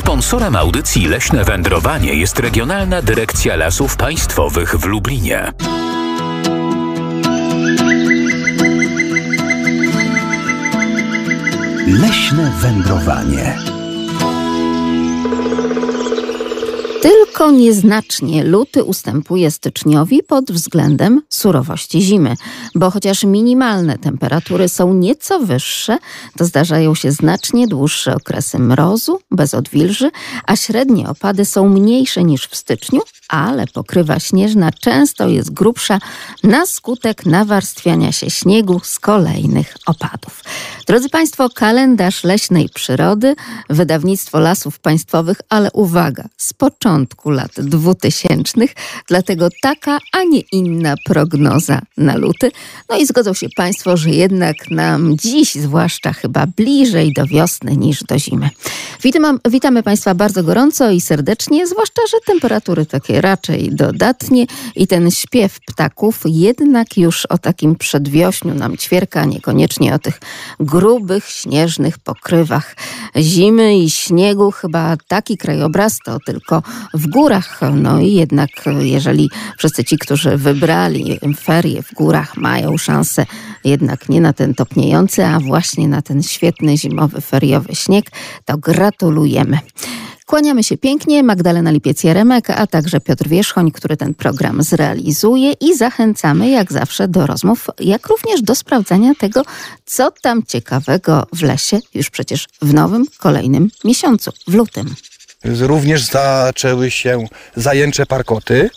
Sponsorem audycji Leśne Wędrowanie jest Regionalna Dyrekcja Lasów Państwowych w Lublinie. Leśne wędrowanie. Tylko nieznacznie. Luty ustępuje styczniowi pod względem surowości zimy, bo chociaż minimalne temperatury są nieco wyższe, to zdarzają się znacznie dłuższe okresy mrozu, bez odwilży, a średnie opady są mniejsze niż w styczniu, ale pokrywa śnieżna często jest grubsza na skutek nawarstwiania się śniegu z kolejnych opadów. Drodzy Państwo, kalendarz leśnej przyrody, wydawnictwo lasów państwowych, ale uwaga, z początku lat dwutysięcznych, dlatego taka, a nie inna prognoza na luty. No i zgodzą się Państwo, że jednak nam dziś, zwłaszcza chyba bliżej do wiosny niż do zimy. Witam, witamy Państwa bardzo gorąco i serdecznie, zwłaszcza, że temperatury takie raczej dodatnie i ten śpiew ptaków jednak już o takim przedwiośniu nam ćwierka, niekoniecznie o tych grubych, śnieżnych pokrywach zimy i śniegu. Chyba taki krajobraz to tylko w górach. No i jednak jeżeli wszyscy ci, którzy wybrali ferie w górach mają szansę jednak nie na ten topniejący, a właśnie na ten świetny zimowy feriowy śnieg, to gratulujemy. Kłaniamy się pięknie, Magdalena Lipiec-Jeremek, a także Piotr Wierzchoń, który ten program zrealizuje i zachęcamy jak zawsze do rozmów, jak również do sprawdzania tego, co tam ciekawego w lesie już przecież w nowym, kolejnym miesiącu, w lutym. Również zaczęły się zajęcze parkoty.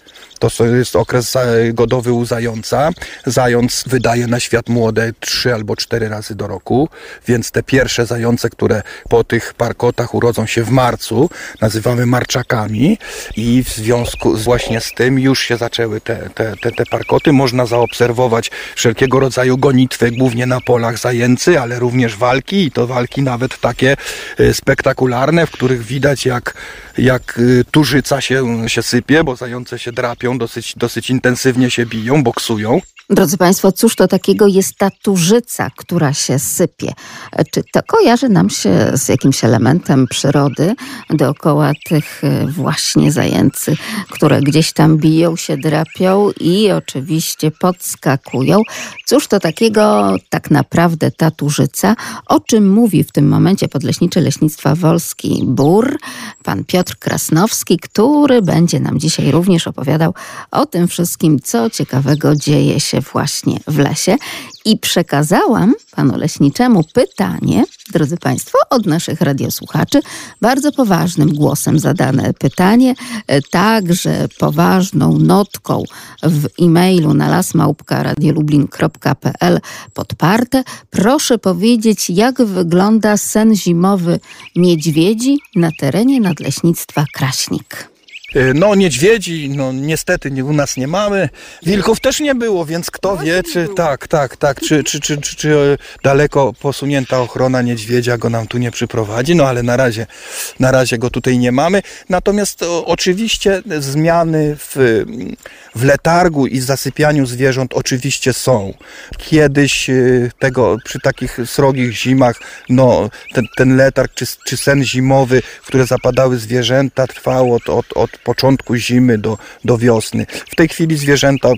To jest okres godowy u zająca. Zając wydaje na świat młode trzy albo cztery razy do roku, więc te pierwsze zające, które po tych parkotach urodzą się w marcu, nazywamy marczakami i w związku właśnie z tym już się zaczęły te, te, te, te parkoty. Można zaobserwować wszelkiego rodzaju gonitwy, głównie na polach zajęcy, ale również walki i to walki nawet takie e, spektakularne, w których widać jak, jak e, tużyca się, się sypie, bo zające się drapią dosyć, dosyć intensywnie się biją, boksują. Drodzy Państwo, cóż to takiego jest ta która się sypie? Czy to kojarzy nam się z jakimś elementem przyrody dookoła tych e, właśnie zajęcy, które gdzieś tam biją się, drapią i oczywiście podskakują? Cóż to takiego tak naprawdę ta? O czym mówi w tym momencie podleśniczy Leśnictwa Wolski Bór, pan Piotr Krasnowski, który będzie nam dzisiaj również opowiadał o tym wszystkim, co ciekawego dzieje się właśnie w lesie. I przekazałam panu leśniczemu pytanie, drodzy Państwo, od naszych radiosłuchaczy. Bardzo poważnym głosem zadane pytanie, e, także poważną notką w e-mailu na lasmałpka.radiolublin.pl podparte. Proszę powiedzieć, jak wygląda sen zimowy niedźwiedzi na terenie Nadleśnictwa Kraśnik. E, no, niedźwiedzi, no niestety nie, u nas nie mamy. Wilków też nie było, więc kto wie, czy tak, tak, tak, czy, czy, czy, czy, czy e, daleko posunięta ochrona niedźwiedzia go nam tu nie przyprowadzi, no ale na razie, na razie go tutaj nie mamy. Natomiast o, oczywiście zmiany w, w letargu i zasypianiu zwierząt oczywiście są. Kiedyś e, tego, przy takich srogich zimach, no ten, ten letarg czy, czy sen zimowy, które zapadały zwierzęta, trwał od, od, od początku zimy do, do wiosny. W tej chwili zwierzęta,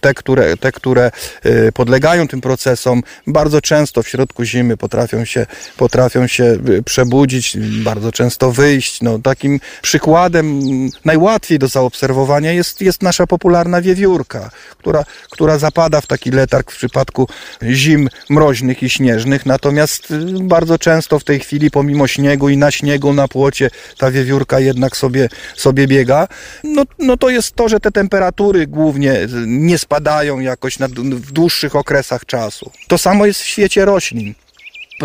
te które, te, które y, podlegają tym procesom, bardzo często w środku zimy potrafią się, potrafią się y, przebudzić, bardzo często wyjść. No, takim przykładem najłatwiej do zaobserwowania jest, jest nasza popularna wiewiórka, która, która zapada w taki letarg w przypadku zim mroźnych i śnieżnych, natomiast y, bardzo często w tej chwili pomimo śniegu i na śniegu, na płocie ta wiewiórka jednak sobie, sobie biega no, no to jest to, że te temperatury głównie nie spadają jakoś na, w dłuższych okresach czasu. To samo jest w świecie roślin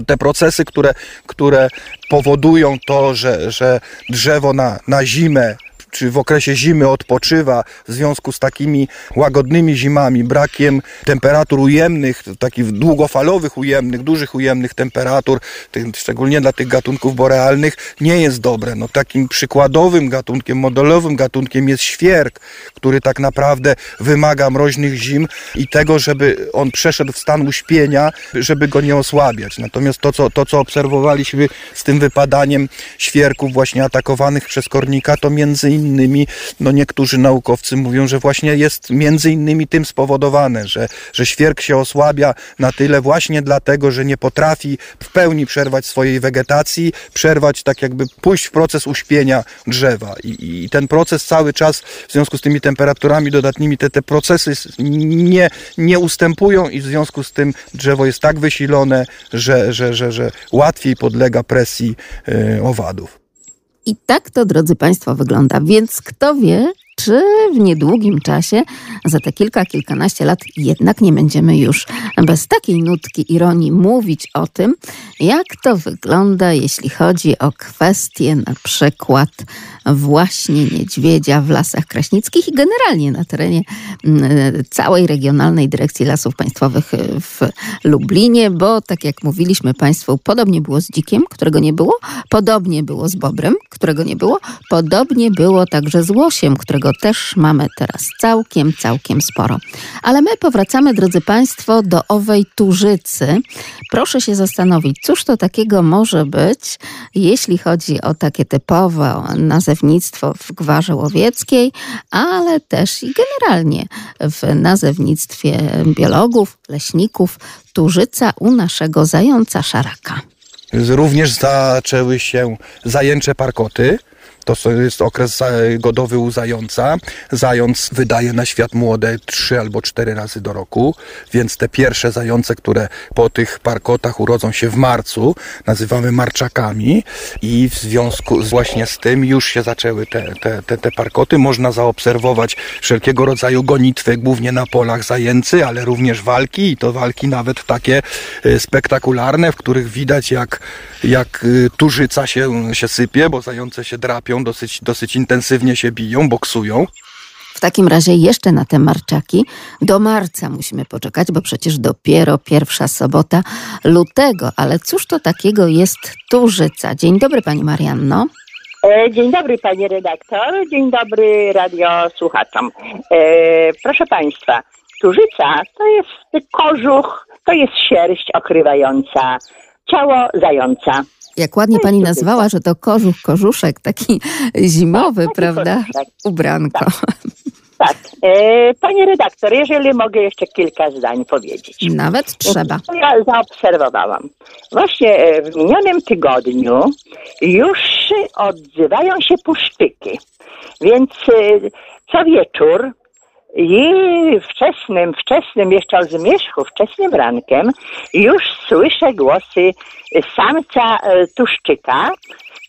te procesy, które, które powodują to, że, że drzewo na, na zimę czy w okresie zimy odpoczywa w związku z takimi łagodnymi zimami, brakiem temperatur ujemnych, takich długofalowych ujemnych, dużych ujemnych temperatur, tych, szczególnie dla tych gatunków borealnych, nie jest dobre. No, takim przykładowym gatunkiem, modelowym gatunkiem jest świerk, który tak naprawdę wymaga mroźnych zim i tego, żeby on przeszedł w stan uśpienia, żeby go nie osłabiać. Natomiast to, co, to, co obserwowaliśmy z tym wypadaniem świerków właśnie atakowanych przez kornika, to między innymi, no niektórzy naukowcy mówią, że właśnie jest między innymi tym spowodowane, że, że świerk się osłabia na tyle właśnie dlatego, że nie potrafi w pełni przerwać swojej wegetacji, przerwać tak jakby pójść w proces uśpienia drzewa. I, i ten proces cały czas w związku z tymi temperaturami dodatnimi, te, te procesy nie, nie ustępują i w związku z tym drzewo jest tak wysilone, że, że, że, że łatwiej podlega presji yy, owadów. I tak to, drodzy Państwo, wygląda. Więc kto wie, czy w niedługim czasie, za te kilka, kilkanaście lat, jednak nie będziemy już bez takiej nutki ironii mówić o tym, jak to wygląda, jeśli chodzi o kwestie na przykład właśnie niedźwiedzia w lasach kraśnickich i generalnie na terenie mm, całej Regionalnej Dyrekcji Lasów Państwowych w Lublinie, bo tak jak mówiliśmy Państwu, podobnie było z dzikiem, którego nie było, podobnie było z bobrem, którego nie było, podobnie było także z łosiem, którego też mamy teraz całkiem, całkiem sporo. Ale my powracamy, drodzy Państwo, do owej tużycy. Proszę się zastanowić, cóż to takiego może być, jeśli chodzi o takie typowe nazewnictwo w gwarze łowieckiej, ale też i generalnie w nazewnictwie biologów, leśników, tużyca u naszego zająca szaraka. Również zaczęły się zajęcze parkoty. To jest okres godowy u zająca. Zając wydaje na świat młode trzy albo cztery razy do roku, więc te pierwsze zające, które po tych parkotach urodzą się w marcu, nazywamy marczakami i w związku właśnie z tym już się zaczęły te, te, te, te parkoty. Można zaobserwować wszelkiego rodzaju gonitwy, głównie na polach zajęcy, ale również walki i to walki nawet takie e, spektakularne, w których widać jak, jak e, tużyca się, się sypie, bo zające się drapią dosyć, dosyć intensywnie się biją, boksują. W takim razie jeszcze na te marczaki do marca musimy poczekać, bo przecież dopiero pierwsza sobota lutego. Ale cóż to takiego jest Turzyca? Dzień dobry Pani Marianno. E, dzień dobry Panie redaktor, dzień dobry radiosłuchaczom. E, proszę Państwa, Turzyca to jest kożuch, to jest sierść okrywająca ciało zająca. Jak ładnie pani nazwała, że to kożuch, kożuszek, taki zimowy, taki prawda? kożuszek. Ubranko. Tak. E, Panie redaktor, jeżeli mogę jeszcze kilka zdań powiedzieć. Nawet trzeba. Co ja zaobserwowałam? Właśnie e, w minionym tygodniu już odzywają się puszczyki. Więc e, co wieczór i wczesnym, wczesnym jeszcze o zmierzchu, wczesnym rankiem już słyszę głosy samca e, tuszczyka,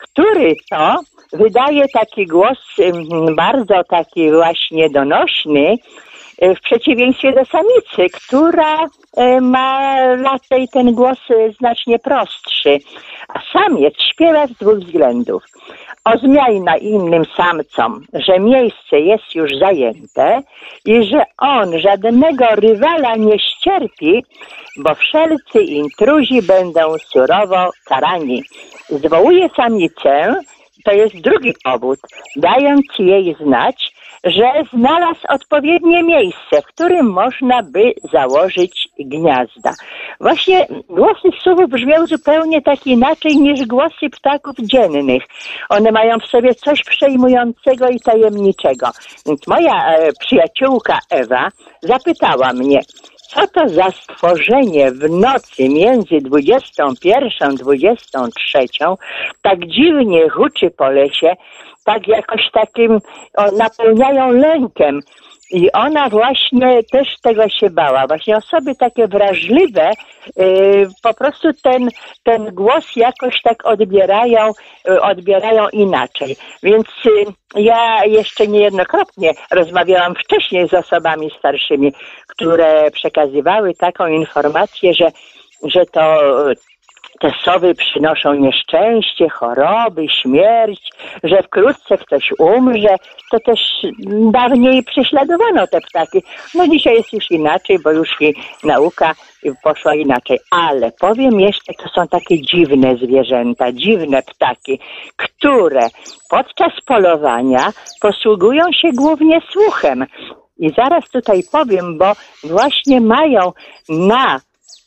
który to wydaje taki głos mm, bardzo taki właśnie donośny, w przeciwieństwie do samicy, która e, ma raczej ten głos e, znacznie prostszy. A samiec śpiewa z dwóch względów. Oznajmia innym samcom, że miejsce jest już zajęte i że on żadnego rywala nie ścierpi, bo wszelcy intruzi będą surowo karani. Zwołuje samicę, to jest drugi powód, dając jej znać, że znalazł odpowiednie miejsce, w którym można by założyć gniazda. Właśnie głosy ssówów brzmią zupełnie tak inaczej niż głosy ptaków dziennych. One mają w sobie coś przejmującego i tajemniczego. Więc moja e, przyjaciółka Ewa zapytała mnie, co to za stworzenie w nocy między 21 23 tak dziwnie huczy po lesie, tak jakoś takim o, napełniają lękiem. I ona właśnie też tego się bała. Właśnie osoby takie wrażliwe yy, po prostu ten, ten głos jakoś tak odbierają, yy, odbierają inaczej. Więc yy, ja jeszcze niejednokrotnie rozmawiałam wcześniej z osobami starszymi, które przekazywały taką informację, że, że to te sowy przynoszą nieszczęście, choroby, śmierć, że wkrótce ktoś umrze. To też dawniej prześladowano te ptaki. No dzisiaj jest już inaczej, bo już i nauka poszła inaczej. Ale powiem jeszcze, to są takie dziwne zwierzęta, dziwne ptaki, które podczas polowania posługują się głównie słuchem. I zaraz tutaj powiem, bo właśnie mają na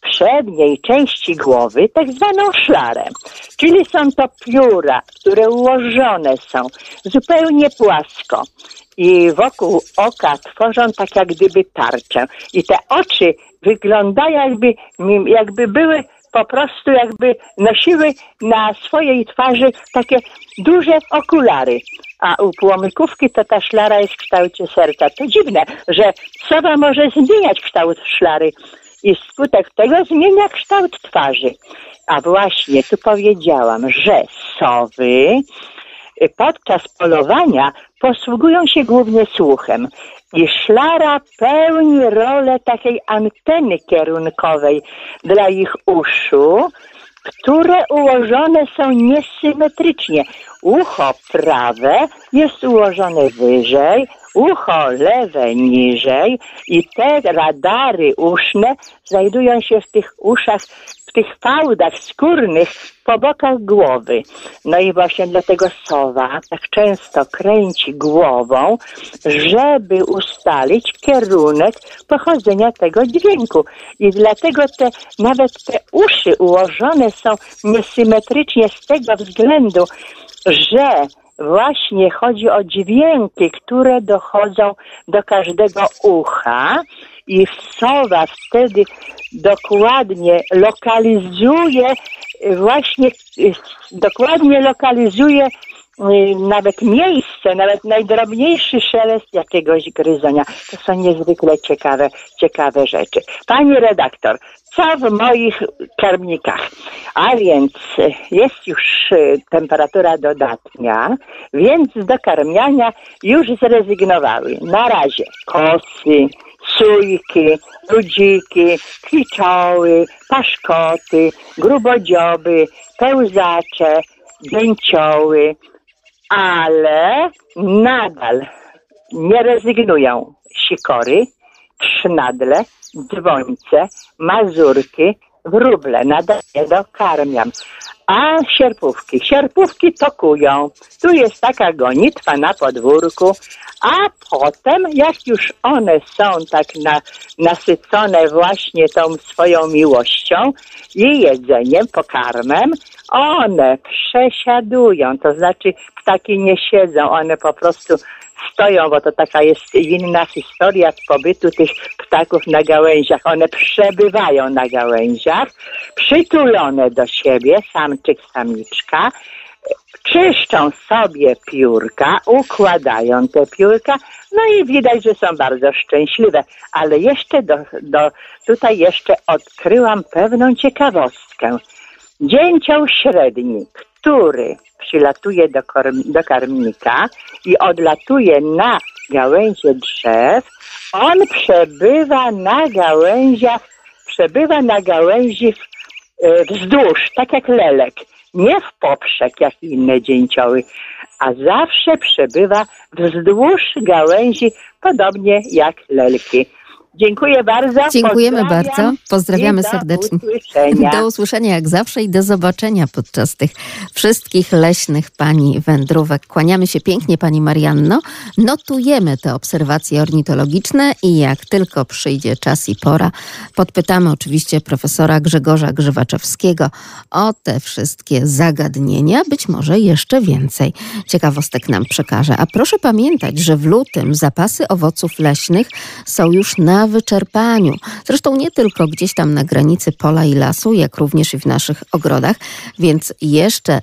przedniej części głowy tak zwaną szlarę. Czyli są to pióra, które ułożone są zupełnie płasko i wokół oka tworzą tak jak gdyby tarczę. I te oczy wyglądają jakby, jakby były po prostu jakby nosiły na swojej twarzy takie duże okulary. A u płomykówki to ta szlara jest w kształcie serca. To dziwne, że sowa może zmieniać kształt szlary i skutek tego zmienia kształt twarzy. A właśnie tu powiedziałam, że sowy podczas polowania posługują się głównie słuchem i szlara pełni rolę takiej anteny kierunkowej dla ich uszu, które ułożone są niesymetrycznie. Ucho prawe jest ułożone wyżej, ucho lewe niżej i te radary uszne znajdują się w tych uszach, w tych fałdach skórnych po bokach głowy. No i właśnie dlatego sowa tak często kręci głową, żeby ustalić kierunek pochodzenia tego dźwięku. I dlatego te, nawet te uszy ułożone są niesymetrycznie z tego względu, że właśnie chodzi o dźwięki, które dochodzą do każdego ucha i sowa wtedy dokładnie lokalizuje, właśnie dokładnie lokalizuje nawet miejsce, nawet najdrobniejszy szelest jakiegoś gryzonia. To są niezwykle ciekawe, ciekawe rzeczy. Pani redaktor, co w moich karmnikach? A więc y, jest już y, temperatura dodatnia, więc do karmiania już zrezygnowały. Na razie kosy, sujki, ludziki, kwiczoły, paszkoty, grubodzioby, pełzacze, dęcioły, ale nadal nie rezygnują sikory, sznadle, dzwońce, mazurki, wróble. Nadal je dokarmiam. A sierpówki? Sierpówki tokują. Tu jest taka gonitwa na podwórku, a potem, jak już one są tak na, nasycone właśnie tą swoją miłością i jedzeniem, pokarmem, one przesiadują. To znaczy ptaki nie siedzą, one po prostu stoją, bo to taka jest inna historia pobytu tych ptaków na gałęziach. One przebywają na gałęziach, przytulone do siebie, samczyk, samiczka, czyszczą sobie piórka, układają te piórka, no i widać, że są bardzo szczęśliwe. Ale jeszcze do, do, tutaj jeszcze odkryłam pewną ciekawostkę. Dzięcioł średni, który przylatuje do, korm, do karmnika i odlatuje na gałęzie drzew, on przebywa na gałęziach, przebywa na gałęzi e, wzdłuż, tak jak lelek. Nie w poprzek, jak inne dzięcioły, a zawsze przebywa wzdłuż gałęzi, podobnie jak lelki. Dziękuję bardzo. Dziękujemy bardzo. Pozdrawiamy serdecznie. Usłyszenia. Do usłyszenia jak zawsze i do zobaczenia podczas tych wszystkich leśnych pani wędrówek. Kłaniamy się pięknie pani Marianno. Notujemy te obserwacje ornitologiczne i jak tylko przyjdzie czas i pora, podpytamy oczywiście profesora Grzegorza Grzywaczewskiego o te wszystkie zagadnienia, być może jeszcze więcej ciekawostek nam przekaże. A proszę pamiętać, że w lutym zapasy owoców leśnych są już na wyczerpaniu. Zresztą nie tylko gdzieś tam na granicy pola i lasu, jak również i w naszych ogrodach, więc jeszcze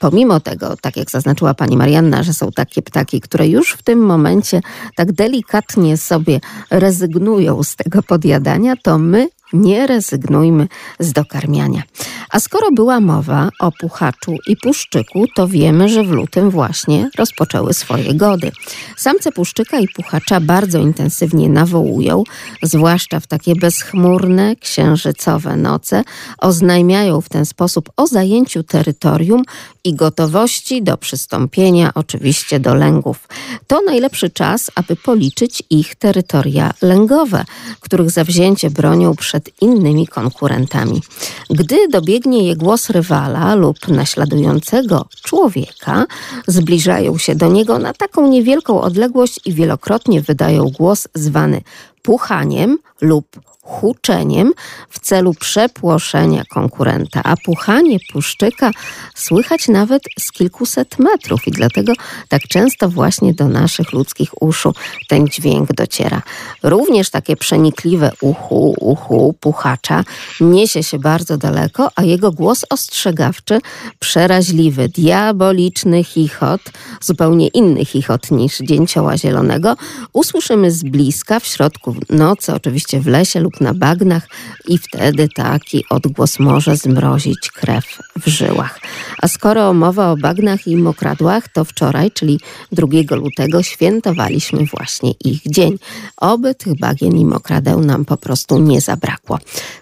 pomimo tego, tak jak zaznaczyła pani Marianna, że są takie ptaki, które już w tym momencie tak delikatnie sobie rezygnują z tego podjadania, to my nie rezygnujmy z dokarmiania. A skoro była mowa o puchaczu i puszczyku, to wiemy, że w lutym właśnie rozpoczęły swoje gody. Samce puszczyka i puchacza bardzo intensywnie nawołują, zwłaszcza w takie bezchmurne, księżycowe noce, oznajmiają w ten sposób o zajęciu terytorium i gotowości do przystąpienia oczywiście do lęgów. To najlepszy czas, aby policzyć ich terytoria lęgowe, których zawzięcie bronią przed innymi konkurentami. Gdy dobiegnie je głos rywala lub naśladującego człowieka, zbliżają się do niego na taką niewielką odległość i wielokrotnie wydają głos zwany puchaniem lub huczeniem w celu przepłoszenia konkurenta, a puchanie puszczyka słychać nawet z kilkuset metrów i dlatego tak często właśnie do naszych ludzkich uszu ten dźwięk dociera. Również takie przenikliwe uchu, uchu puchacza niesie się bardzo daleko, a jego głos ostrzegawczy, przeraźliwy, diaboliczny chichot, zupełnie inny chichot niż dzięcioła zielonego, usłyszymy z bliska w środku nocy, oczywiście w lesie lub na bagnach i wtedy taki odgłos może zmrozić krew w żyłach. A skoro mowa o bagnach i mokradłach, to wczoraj, czyli 2 lutego, świętowaliśmy właśnie ich dzień. Oby tych bagien i mokradeł nam po prostu nie zabrakło.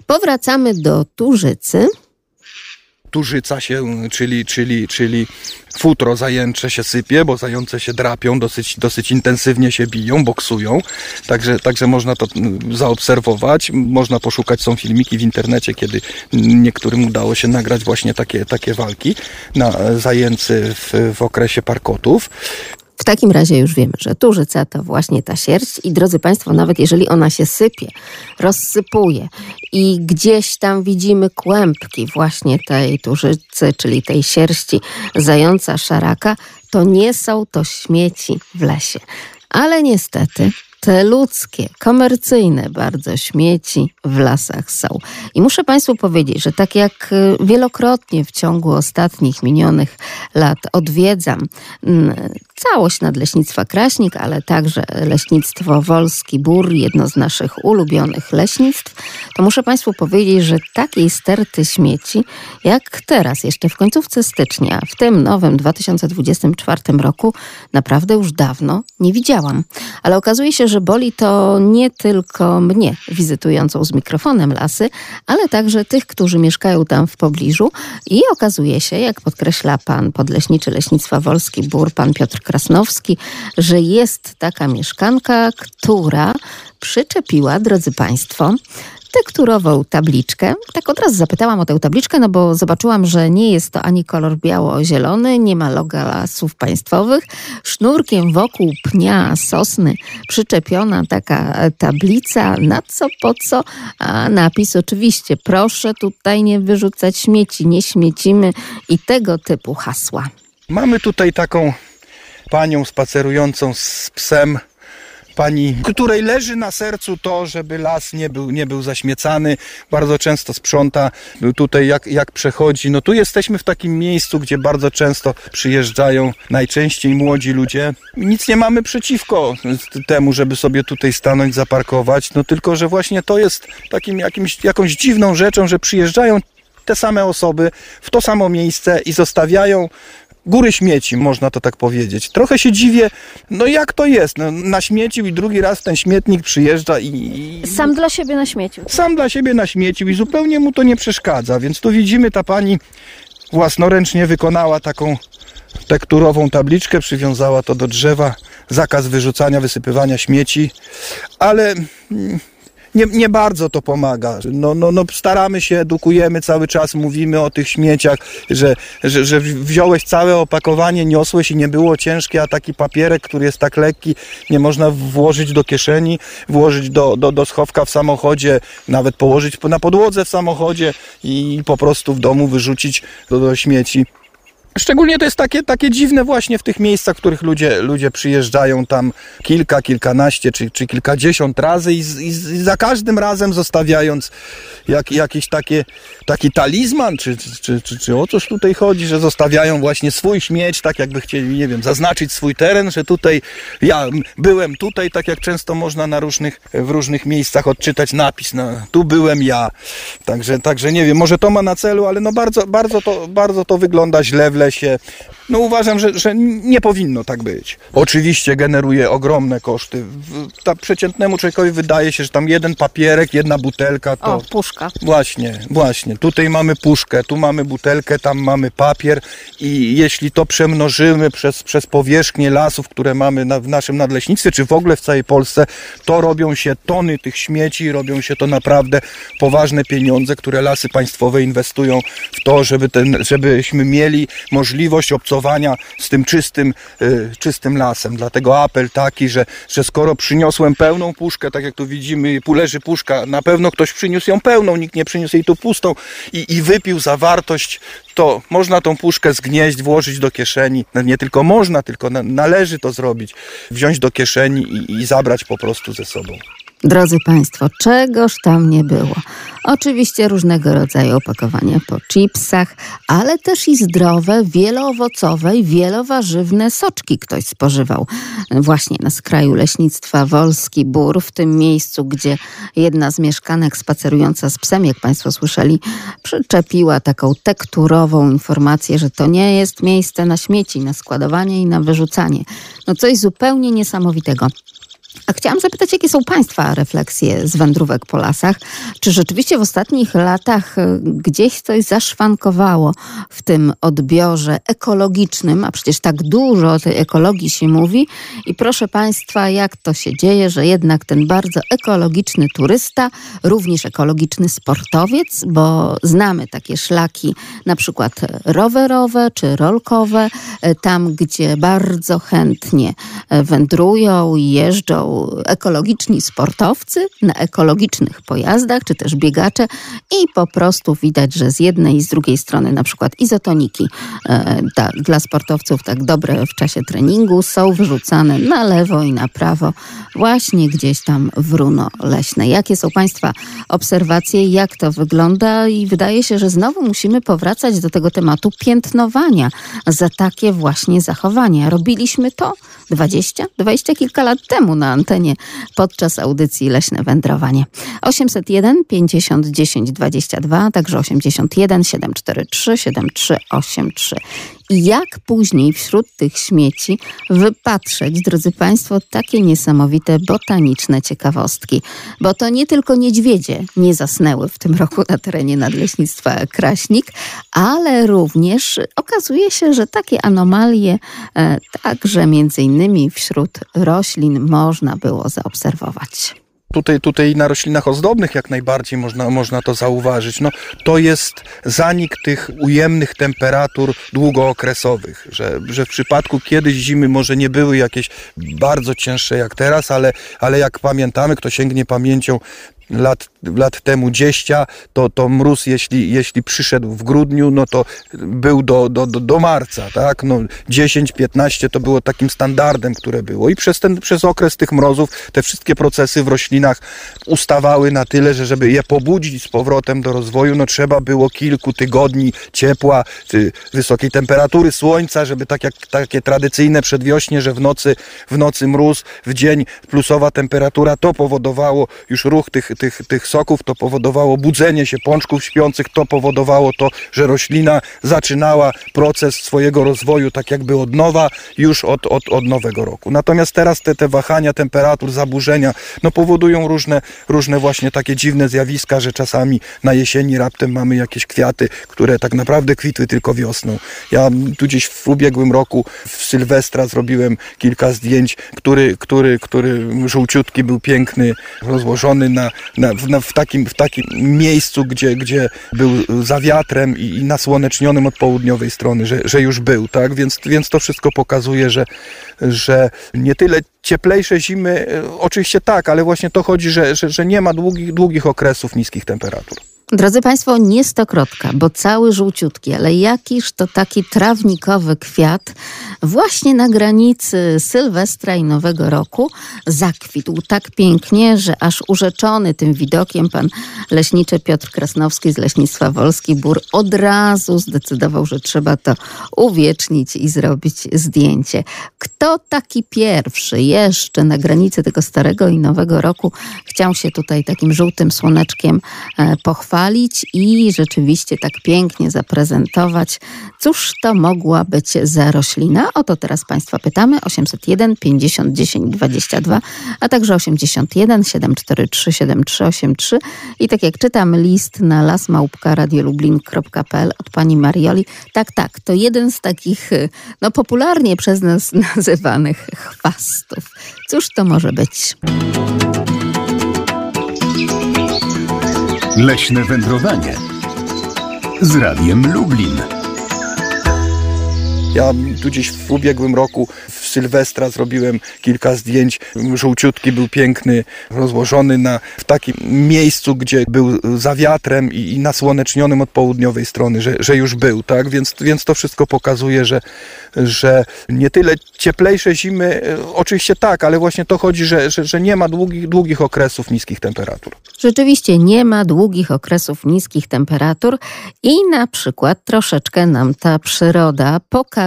Powracamy do Turzycy turzyca się, czyli, czyli, czyli futro zajęcze się sypie, bo zające się drapią, dosyć, dosyć intensywnie się biją, boksują, także, także można to mm, zaobserwować, można poszukać, są filmiki w internecie, kiedy niektórym udało się nagrać właśnie takie, takie walki na zajęcy w, w okresie parkotów. W takim razie już wiemy, że turzyca to właśnie ta sierść i drodzy Państwo, nawet jeżeli ona się sypie, rozsypuje i gdzieś tam widzimy kłębki właśnie tej turzycy, czyli tej sierści zająca szaraka, to nie są to śmieci w lesie. Ale niestety te ludzkie, komercyjne bardzo śmieci w lasach są. I muszę Państwu powiedzieć, że tak jak y, wielokrotnie w ciągu ostatnich minionych lat odwiedzam mm, całość nadleśnictwa Kraśnik, ale także leśnictwo Wolski Bór, jedno z naszych ulubionych leśnictw, to muszę Państwu powiedzieć, że takiej sterty śmieci, jak teraz, jeszcze w końcówce stycznia, w tym nowym 2024 roku, naprawdę już dawno nie widziałam. Ale okazuje się, że boli to nie tylko mnie, wizytującą z mikrofonem lasy, ale także tych, którzy mieszkają tam w pobliżu. I okazuje się, jak podkreśla pan podleśniczy Leśnictwa Wolski Bór, pan Piotr Krasnowski, że jest taka mieszkanka, która przyczepiła, drodzy Państwo, tekturową tabliczkę. Tak od razu zapytałam o tę tabliczkę, no bo zobaczyłam, że nie jest to ani kolor biało-zielony, nie ma loga lasów państwowych. Sznurkiem wokół pnia sosny przyczepiona taka tablica, na co, po co, a napis oczywiście, proszę tutaj nie wyrzucać śmieci, nie śmiecimy i tego typu hasła. Mamy tutaj taką panią spacerującą z psem, pani, której leży na sercu to, żeby las nie był, nie był zaśmiecany, bardzo często sprząta tutaj jak, jak przechodzi. No tu jesteśmy w takim miejscu, gdzie bardzo często przyjeżdżają najczęściej młodzi ludzie. Nic nie mamy przeciwko temu, żeby sobie tutaj stanąć, zaparkować, no tylko, że właśnie to jest takim jakimś, jakąś dziwną rzeczą, że przyjeżdżają te same osoby w to samo miejsce i zostawiają góry śmieci, można to tak powiedzieć. Trochę się dziwię, no jak to jest? No, naśmiecił i drugi raz ten śmietnik przyjeżdża i, i... Sam dla siebie naśmiecił. Sam dla siebie naśmiecił i zupełnie mu to nie przeszkadza, więc tu widzimy, ta pani własnoręcznie wykonała taką tekturową tabliczkę, przywiązała to do drzewa, zakaz wyrzucania, wysypywania śmieci, ale mm, nie, nie bardzo to pomaga. No, no, no staramy się, edukujemy cały czas, mówimy o tych śmieciach, że, że, że wziąłeś całe opakowanie, niosłeś i nie było ciężkie, a taki papierek, który jest tak lekki, nie można włożyć do kieszeni, włożyć do, do, do schowka w samochodzie, nawet położyć na podłodze w samochodzie i po prostu w domu wyrzucić do, do śmieci. Szczególnie to jest takie, takie dziwne właśnie w tych miejscach, w których ludzie, ludzie przyjeżdżają tam kilka, kilkanaście czy, czy kilkadziesiąt razy i, i, za każdym razem zostawiając jak, jakiś takie, taki talizman, czy, czy, czy, czy o cóż tutaj chodzi, że zostawiają właśnie swój śmieć, tak jakby chcieli, nie wiem, zaznaczyć swój teren, że tutaj ja byłem tutaj, tak jak często można na różnych, w różnych miejscach odczytać napis, na, tu byłem ja. Także, także nie wiem, może to ma na celu, ale no bardzo, bardzo, to, bardzo to wygląda źle lesie. No uważam, że, że nie powinno tak być. Oczywiście generuje ogromne koszty. Ta przeciętnemu człowiekowi wydaje się, że tam jeden papierek, jedna butelka to... O, puszka. Właśnie, właśnie. Tutaj mamy puszkę, tu mamy butelkę, tam mamy papier i jeśli to przemnożymy przez, przez powierzchnię lasów, które mamy na, w naszym nadleśnictwie, czy w ogóle w całej Polsce, to robią się tony tych śmieci, robią się to naprawdę poważne pieniądze, które lasy państwowe inwestują w to, żeby ten, żebyśmy mieli możliwość obcowania z tym czystym, y, czystym lasem. Dlatego apel taki, że, że skoro przyniosłem pełną puszkę, tak jak tu widzimy, leży puszka, na pewno ktoś przyniósł ją pełną, nikt nie przyniósł jej tu pustą i, i wypił zawartość, to można tą puszkę zgnieść, włożyć do kieszeni. No Nie tylko można, tylko na, należy to zrobić. Wziąć do kieszeni i, i zabrać po prostu ze sobą. Drodzy Państwo, czegoż tam nie było. Oczywiście różnego rodzaju opakowania po chipsach, ale też i zdrowe, wieloowocowe i wielowarzywne soczki ktoś spożywał. Właśnie na skraju leśnictwa Wolski Bór, w tym miejscu, gdzie jedna z mieszkanek spacerująca z psem, jak Państwo słyszeli, przyczepiła taką tekturową informację, że to nie jest miejsce na śmieci, na składowanie i na wyrzucanie. No coś zupełnie niesamowitego. A chciałam zapytać, jakie są Państwa refleksje z wędrówek po lasach? Czy rzeczywiście w ostatnich latach y, gdzieś coś zaszwankowało w tym odbiorze ekologicznym, a przecież tak dużo o tej ekologii się mówi? I proszę Państwa, jak to się dzieje, że jednak ten bardzo ekologiczny turysta, również ekologiczny sportowiec, bo znamy takie szlaki, na przykład rowerowe czy rolkowe, y, tam gdzie bardzo chętnie y, wędrują i jeżdżą ekologiczni sportowcy na ekologicznych pojazdach, czy też biegacze i po prostu widać, że z jednej i z drugiej strony na przykład izotoniki e, tak, dla sportowców tak dobre w czasie treningu są wyrzucane na lewo i na prawo właśnie gdzieś tam w runo leśne. Jakie są Państwa obserwacje, jak to wygląda i wydaje się, że znowu musimy powracać do tego tematu piętnowania za takie właśnie zachowania. Robiliśmy to 20, 20 kilka lat temu na antenie podczas audycji Leśne Wędrowanie. 801 50 10 22, także 81 743 7383. Jak później wśród tych śmieci wypatrzeć, drodzy Państwo, takie niesamowite botaniczne ciekawostki? Bo to nie tylko niedźwiedzie nie zasnęły w tym roku na terenie Nadleśnictwa Kraśnik, ale również okazuje się, że takie anomalie e, także między innymi wśród roślin można było zaobserwować. Tutaj, tutaj na roślinach ozdobnych jak najbardziej można, można to zauważyć. No, to jest zanik tych ujemnych temperatur długookresowych, że, że w przypadku kiedyś zimy może nie były jakieś bardzo cięższe jak teraz, ale, ale jak pamiętamy, kto sięgnie pamięcią lat, lat temu dzieścia, to, to mróz, jeśli, jeśli przyszedł w grudniu, no to był do, do, do, do marca, tak? No 10-15 to było takim standardem, które było. I przez ten, przez okres tych mrozów te wszystkie procesy w roślinach ustawały na tyle, że żeby je pobudzić z powrotem do rozwoju, no trzeba było kilku tygodni ciepła, ty, wysokiej temperatury, słońca, żeby tak jak takie tradycyjne przedwiośnie, że w nocy, w nocy mróz, w dzień plusowa temperatura, to powodowało już ruch tych, tych, tych soków, to powodowało budzenie się pączków śpiących, to powodowało to, że roślina zaczynała proces swojego rozwoju tak jakby od nowa, już od, od, od nowego roku. Natomiast teraz te, te wahania temperatur, zaburzenia, no powodują różne, różne właśnie takie dziwne zjawiska, że czasami na jesieni raptem mamy jakieś kwiaty, które tak naprawdę kwitły tylko wiosną. Ja tu gdzieś w ubiegłym roku w Sylwestra zrobiłem kilka zdjęć, który, który, który żółciutki był piękny, rozłożony na, na, na, w, takim, w takim miejscu, gdzie, gdzie był za wiatrem i, i nasłonecznionym od południowej strony, że, że już był, tak? Więc, więc to wszystko pokazuje, że, że nie tyle cieplejsze zimy, e, oczywiście tak, ale właśnie to chodzi, że, że, że nie ma długich, długich okresów niskich temperatur. Drodzy Państwo, nie stokrotka, bo cały żółciutki, ale jakiż to taki trawnikowy kwiat właśnie na granicy Sylwestra i Nowego Roku zakwitł tak pięknie, że aż urzeczony tym widokiem pan leśniczy Piotr Krasnowski z Leśnictwa Wolski Bór od razu zdecydował, że trzeba to uwiecznić i zrobić zdjęcie. Kto taki pierwszy jeszcze na granicy tego starego i nowego roku chciał się tutaj takim żółtym słoneczkiem e, pochwalić? i rzeczywiście tak pięknie zaprezentować. Cóż to mogła być za roślina? O to teraz Państwa pytamy. 801 50 10 22, a także 81 743 7383 i tak jak czytam list na lasmałpka.radiolublin.pl od pani Marioli. Tak, tak, to jeden z takich no, popularnie przez nas nazywanych chwastów. Cóż to może być? Leśne wędrowanie z Radiem Lublin. Ja tu gdzieś w ubiegłym roku w Sylwestra zrobiłem kilka zdjęć. Żółciutki był piękny, rozłożony na, w takim miejscu, gdzie był za wiatrem i, i nasłonecznionym od południowej strony, że, że już był, tak? Więc, więc to wszystko pokazuje, że, że nie tyle cieplejsze zimy, e, oczywiście tak, ale właśnie to chodzi, że, że, że nie ma długich, długich okresów niskich temperatur. Rzeczywiście nie ma długich okresów niskich temperatur i na przykład troszeczkę nam ta przyroda pokazuje,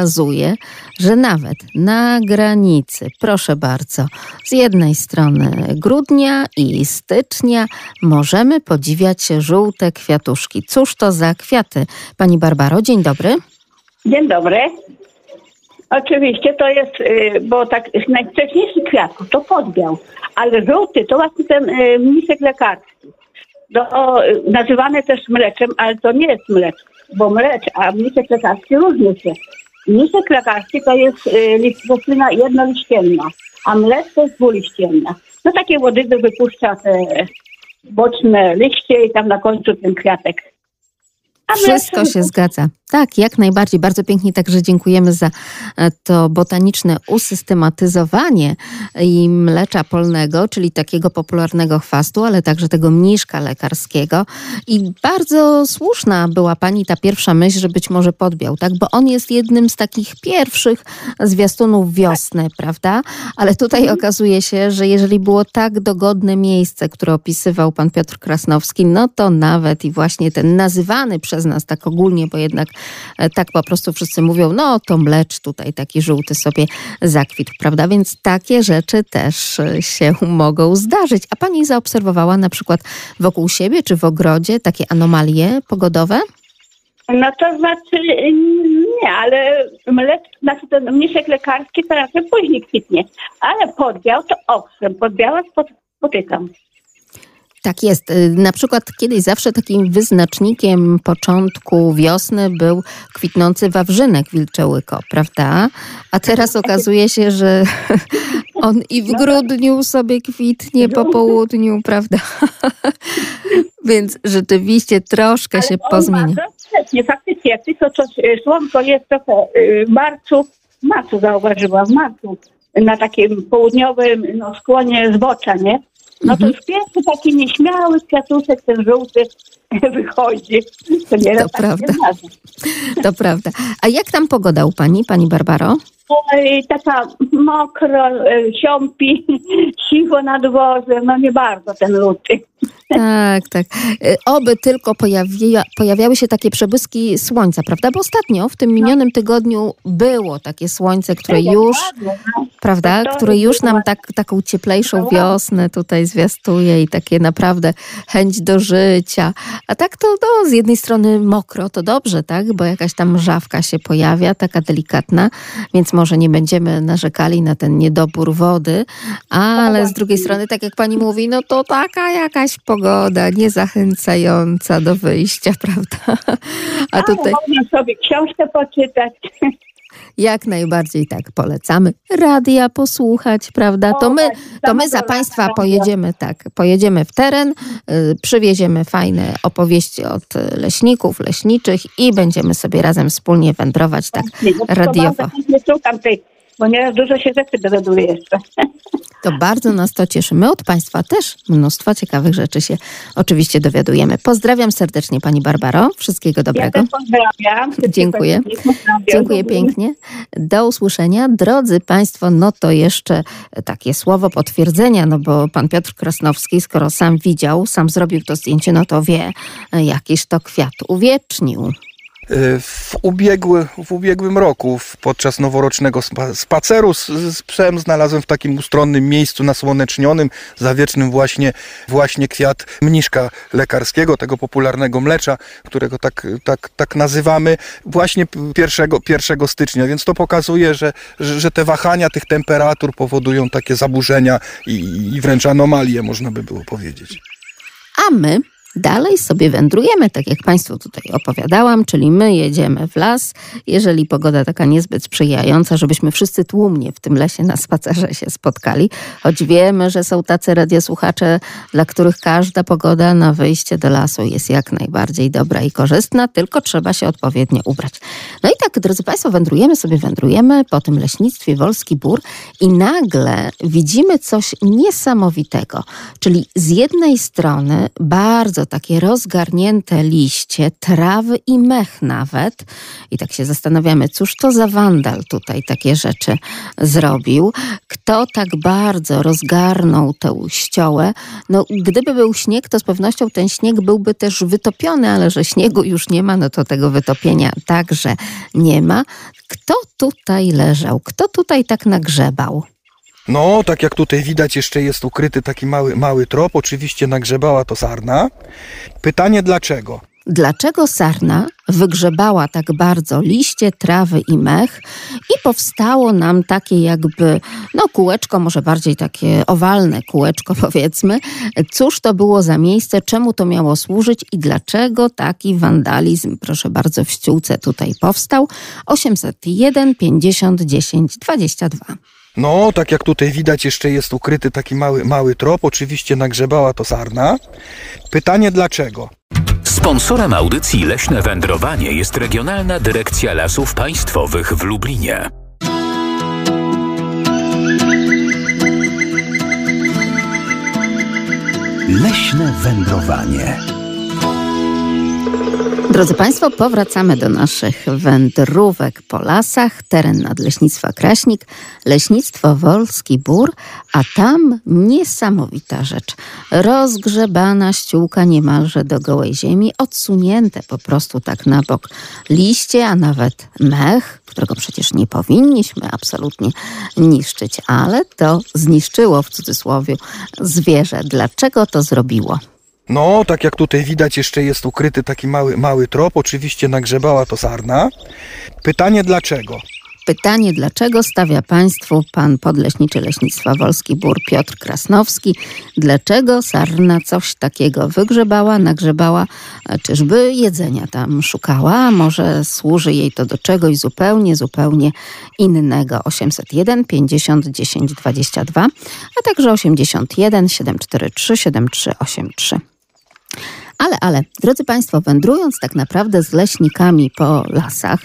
że nawet na granicy, proszę bardzo, z jednej strony grudnia i stycznia możemy podziwiać żółte kwiatuszki. Cóż to za kwiaty? Pani Barbaro, dzień dobry. Dzień dobry. Oczywiście to jest, y, bo tak z najwcześniejszych kwiatków to podbiał, ale żółty to właśnie ten y, mniszek lekarski. To, y, nazywane też mleczem, ale to nie jest mlecz, bo mlecz, a mniszek lekarski różni się. Mniszek lekarski to jest roślina jednoliścienna, a mlecz to jest dwuliścienna. No takie łodyby wypuszcza te boczne liście i tam na końcu ten kwiatek. A Wszystko się zgadza. Tak, jak najbardziej. Bardzo pięknie także dziękujemy za e, to botaniczne usystematyzowanie i mlecza polnego, czyli takiego popularnego chwastu, ale także tego mniszka lekarskiego. I bardzo słuszna była pani ta pierwsza myśl, że być może podbiał, tak? Bo on jest jednym z takich pierwszych zwiastunów wiosny, prawda? Ale tutaj okazuje się, że jeżeli było tak dogodne miejsce, które opisywał pan Piotr Krasnowski, no to nawet i właśnie ten nazywany przez nas tak ogólnie, bo jednak tak po prostu wszyscy mówią, no to mlecz tutaj taki żółty sobie zakwitł, prawda? Więc takie rzeczy też e, się mogą zdarzyć. A pani zaobserwowała na przykład wokół siebie czy w ogrodzie takie anomalie pogodowe? No to znaczy nie, ale mlecz, znaczy ten mniszek lekarski to raczej później kwitnie. Ale podbiał to owszem, podbiała spot- spotykam. Tak jest. Y, Na przykład kiedyś zawsze takim wyznacznikiem początku wiosny był kwitnący wawrzynek wilczołyko, prawda? A teraz okazuje się, że on i w grudniu sobie kwitnie po południu, prawda? Więc rzeczywiście troszkę się pozmienia. wcześnie, faktycznie, tylko to y, słonko jest trochę y, w marcu, w marcu zauważyłam, w marcu, na takim południowym no, skłonie zbocza, nie? No to już pierwszy taki nieśmiały kwiatuszek, ten żółty wychodzi. To, To tak prawda. To prawda. A jak tam pogoda u pani, pani Barbaro? Oj, taka mokro, e, siąpi, siwo na dworze, no nie bardzo ten luty. Tak, tak. Y, Oby tylko pojawia, pojawiały się takie przebłyski słońca, prawda? Bo ostatnio, w tym minionym tygodniu, było takie słońce, które już, prawda, To które już nam tak, taką cieplejszą wiosnę tutaj zwiastuje i takie naprawdę chęć do życia. A tak to no, z jednej strony mokro, to dobrze, tak? Bo jakaś tam mrzawka się pojawia, taka delikatna, więc może nie będziemy narzekali na ten niedobór wody, ale z drugiej strony, tak jak pani mówi, no to taka jakaś pogoda niezachęcająca do wyjścia, prawda? A tutaj Można sobie książkę poczytać. Jak najbardziej tak polecamy. Radia posłuchać, prawda? To O, my, tak, to my za Państwa pojedziemy, tak, pojedziemy w teren, y, przywieziemy fajne opowieści od y, leśników, leśniczych i będziemy sobie razem wspólnie wędrować tak radiowo. Nieraz dużo się rzeczy dowiaduję jeszcze. To bardzo nas to cieszy. My od Państwa też mnóstwo ciekawych rzeczy się oczywiście dowiadujemy. Pozdrawiam serdecznie Pani Barbaro. Wszystkiego Ja dobrego. też pozdrawiam. Dziękuję. Pozdrawiam. Dziękuję pięknie. Do usłyszenia. Drodzy Państwo, no to jeszcze takie słowo potwierdzenia, no bo pan Piotr Krasnowski, skoro sam widział, sam zrobił to zdjęcie, no to wie, jakiś to kwiat uwiecznił. Y, W, ubiegły, w ubiegłym roku, podczas noworocznego spa, spaceru z, z psem, znalazłem w takim ustronnym miejscu nasłonecznionym, zawiecznym właśnie, właśnie kwiat mniszka lekarskiego, tego popularnego mlecza, którego tak, tak, tak nazywamy, właśnie p- 1, 1 stycznia. Więc to pokazuje, że, że, że te wahania tych temperatur powodują takie zaburzenia i, i wręcz anomalie, można by było powiedzieć. A my dalej sobie wędrujemy, tak jak Państwu tutaj opowiadałam, czyli my jedziemy w las, jeżeli pogoda taka niezbyt sprzyjająca, żebyśmy wszyscy tłumnie w tym lesie na spacerze się spotkali, choć wiemy, że są tacy radiosłuchacze, dla których każda pogoda na wyjście do lasu jest jak najbardziej dobra i korzystna, tylko trzeba się odpowiednio ubrać. No i tak, drodzy Państwo, wędrujemy sobie, wędrujemy po tym leśnictwie Wolski Bór i nagle widzimy coś niesamowitego, czyli z jednej strony bardzo takie rozgarnięte liście, trawy i mech nawet. I tak się zastanawiamy, cóż to za wandal tutaj takie rzeczy zrobił. Kto tak bardzo rozgarnął tę ściołę? No, gdyby był śnieg, to z pewnością ten śnieg byłby też wytopiony, ale że śniegu już nie ma, no to tego wytopienia także nie ma. Kto tutaj leżał? Kto tutaj tak nagrzebał? No, tak jak tutaj widać, jeszcze jest ukryty taki mały, mały trop. Oczywiście nagrzebała to sarna. Pytanie dlaczego? Dlaczego sarna wygrzebała tak bardzo liście, trawy i mech i powstało nam takie jakby, no kółeczko, może bardziej takie owalne kółeczko powiedzmy. Cóż to było za miejsce, czemu to miało służyć i dlaczego taki wandalizm, proszę bardzo, w ściółce tutaj powstał? 801 50 10 22. No, tak jak tutaj widać, jeszcze jest ukryty taki mały, mały trop. Oczywiście nagrzebała to sarna. Pytanie dlaczego? Sponsorem audycji Leśne Wędrowanie jest Regionalna Dyrekcja Lasów Państwowych w Lublinie. Leśne wędrowanie. Drodzy Państwo, powracamy do naszych wędrówek po lasach, teren Nadleśnictwa Kraśnik, Leśnictwo Wolski Bór, a tam niesamowita rzecz. Rozgrzebana ściółka niemalże do gołej ziemi, odsunięte po prostu tak na bok liście, a nawet mech, którego przecież nie powinniśmy absolutnie niszczyć, ale to zniszczyło w cudzysłowie zwierzę. Dlaczego to zrobiło? No, tak jak tutaj widać, jeszcze jest ukryty taki mały, mały trop. Oczywiście nagrzebała to sarna. Pytanie dlaczego? Pytanie, dlaczego stawia Państwu pan podleśniczy Leśnictwa Wolski Bór Piotr Krasnowski? Dlaczego sarna coś takiego wygrzebała, nagrzebała? Czyżby jedzenia tam szukała? Może służy jej to do czegoś zupełnie, zupełnie innego? 801 50 10 22, a także 81 743 7383. Ale, ale, drodzy Państwo, wędrując tak naprawdę z leśnikami po lasach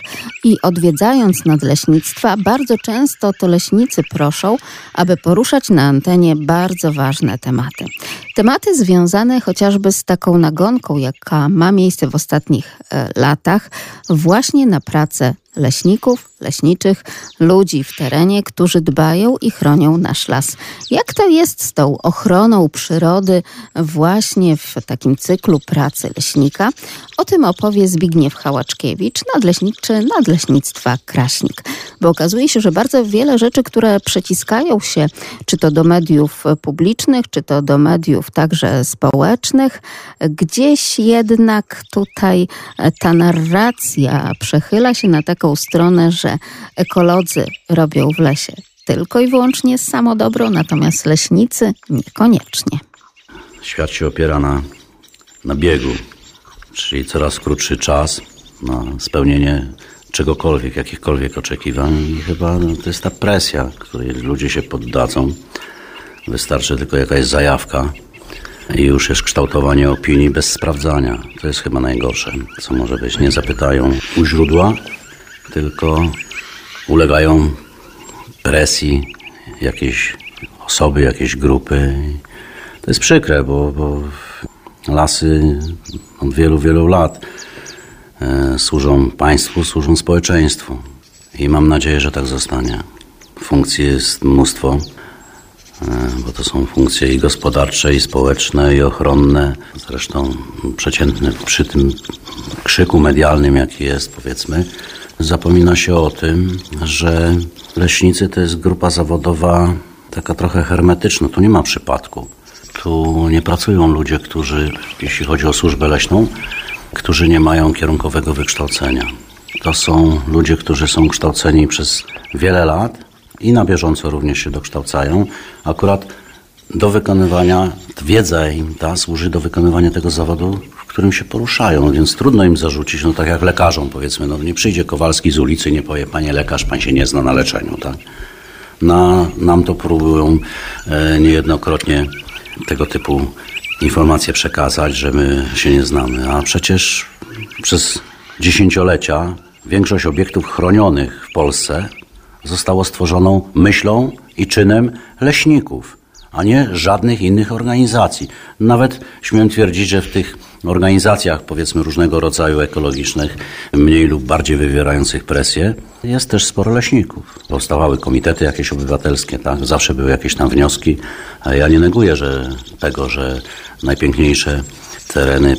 i odwiedzając nadleśnictwa, bardzo często to leśnicy proszą, aby poruszać na antenie bardzo ważne tematy. Tematy związane chociażby z taką nagonką, jaka ma miejsce w ostatnich e, latach, właśnie na pracę leśników, leśniczych, ludzi w terenie, którzy dbają i chronią nasz las. Jak to jest z tą ochroną przyrody właśnie w takim cyklu pracy leśnika? O tym opowie Zbigniew Hałaczkiewicz, nadleśniczy Nadleśnictwa Kraśnik. Bo okazuje się, że bardzo wiele rzeczy, które przeciskają się, czy to do mediów publicznych, czy to do mediów także społecznych, gdzieś jednak tutaj ta narracja przechyla się na taką stronę, że ekolodzy robią w lesie tylko i wyłącznie samo dobro, natomiast leśnicy niekoniecznie. Świat się opiera na, na biegu, czyli coraz krótszy czas na spełnienie czegokolwiek, jakichkolwiek oczekiwań i chyba no, to jest ta presja, której ludzie się poddadzą. Wystarczy tylko jakaś zajawka i już jest kształtowanie opinii bez sprawdzania. To jest chyba najgorsze, co może być. Nie zapytają u źródła, tylko ulegają presji jakiejś osoby, jakieś grupy. To jest przykre, bo, bo lasy od wielu, wielu lat e, służą państwu, służą społeczeństwu. I mam nadzieję, że tak zostanie. Funkcji jest mnóstwo, e, bo to są funkcje i gospodarcze, i społeczne, i ochronne. Zresztą przeciętny przy tym krzyku medialnym, jaki jest, powiedzmy, zapomina się o tym, że leśnicy to jest grupa zawodowa taka trochę hermetyczna. Tu nie ma przypadku. Tu nie pracują ludzie, którzy, jeśli chodzi o służbę leśną, którzy nie mają kierunkowego wykształcenia. To są ludzie, którzy są kształceni przez wiele lat i na bieżąco również się dokształcają. Akurat do wykonywania, wiedza im ta służy do wykonywania tego zawodu, którym się poruszają, więc trudno im zarzucić, no tak jak lekarzom powiedzmy, no nie przyjdzie Kowalski z ulicy i nie powie, panie lekarz, pan się nie zna na leczeniu, tak? Na, nam to próbują e, niejednokrotnie tego typu informacje przekazać, że my się nie znamy, a przecież przez dziesięciolecia większość obiektów chronionych w Polsce zostało stworzoną myślą i czynem leśników, a nie żadnych innych organizacji. Nawet śmiem twierdzić, że w tych organizacjach, powiedzmy różnego rodzaju ekologicznych, mniej lub bardziej wywierających presję, jest też sporo leśników. Powstawały komitety jakieś obywatelskie, tak? zawsze były jakieś tam wnioski, ja nie neguję że tego, że najpiękniejsze tereny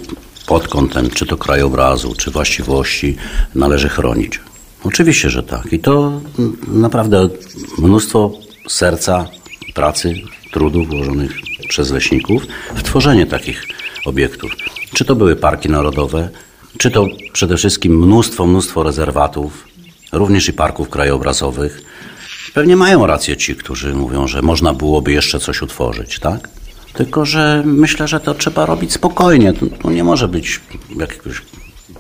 pod kątem czy to krajobrazu, czy właściwości należy chronić. Oczywiście, że tak. I to naprawdę mnóstwo serca, pracy, trudu włożonych przez leśników w tworzenie takich obiektów. Czy to były parki narodowe, czy to przede wszystkim mnóstwo, mnóstwo rezerwatów, również i parków krajobrazowych. Pewnie mają rację ci, którzy mówią, że można byłoby jeszcze coś utworzyć, tak? Tylko, że myślę, że to trzeba robić spokojnie. Tu, tu nie może być jakiegoś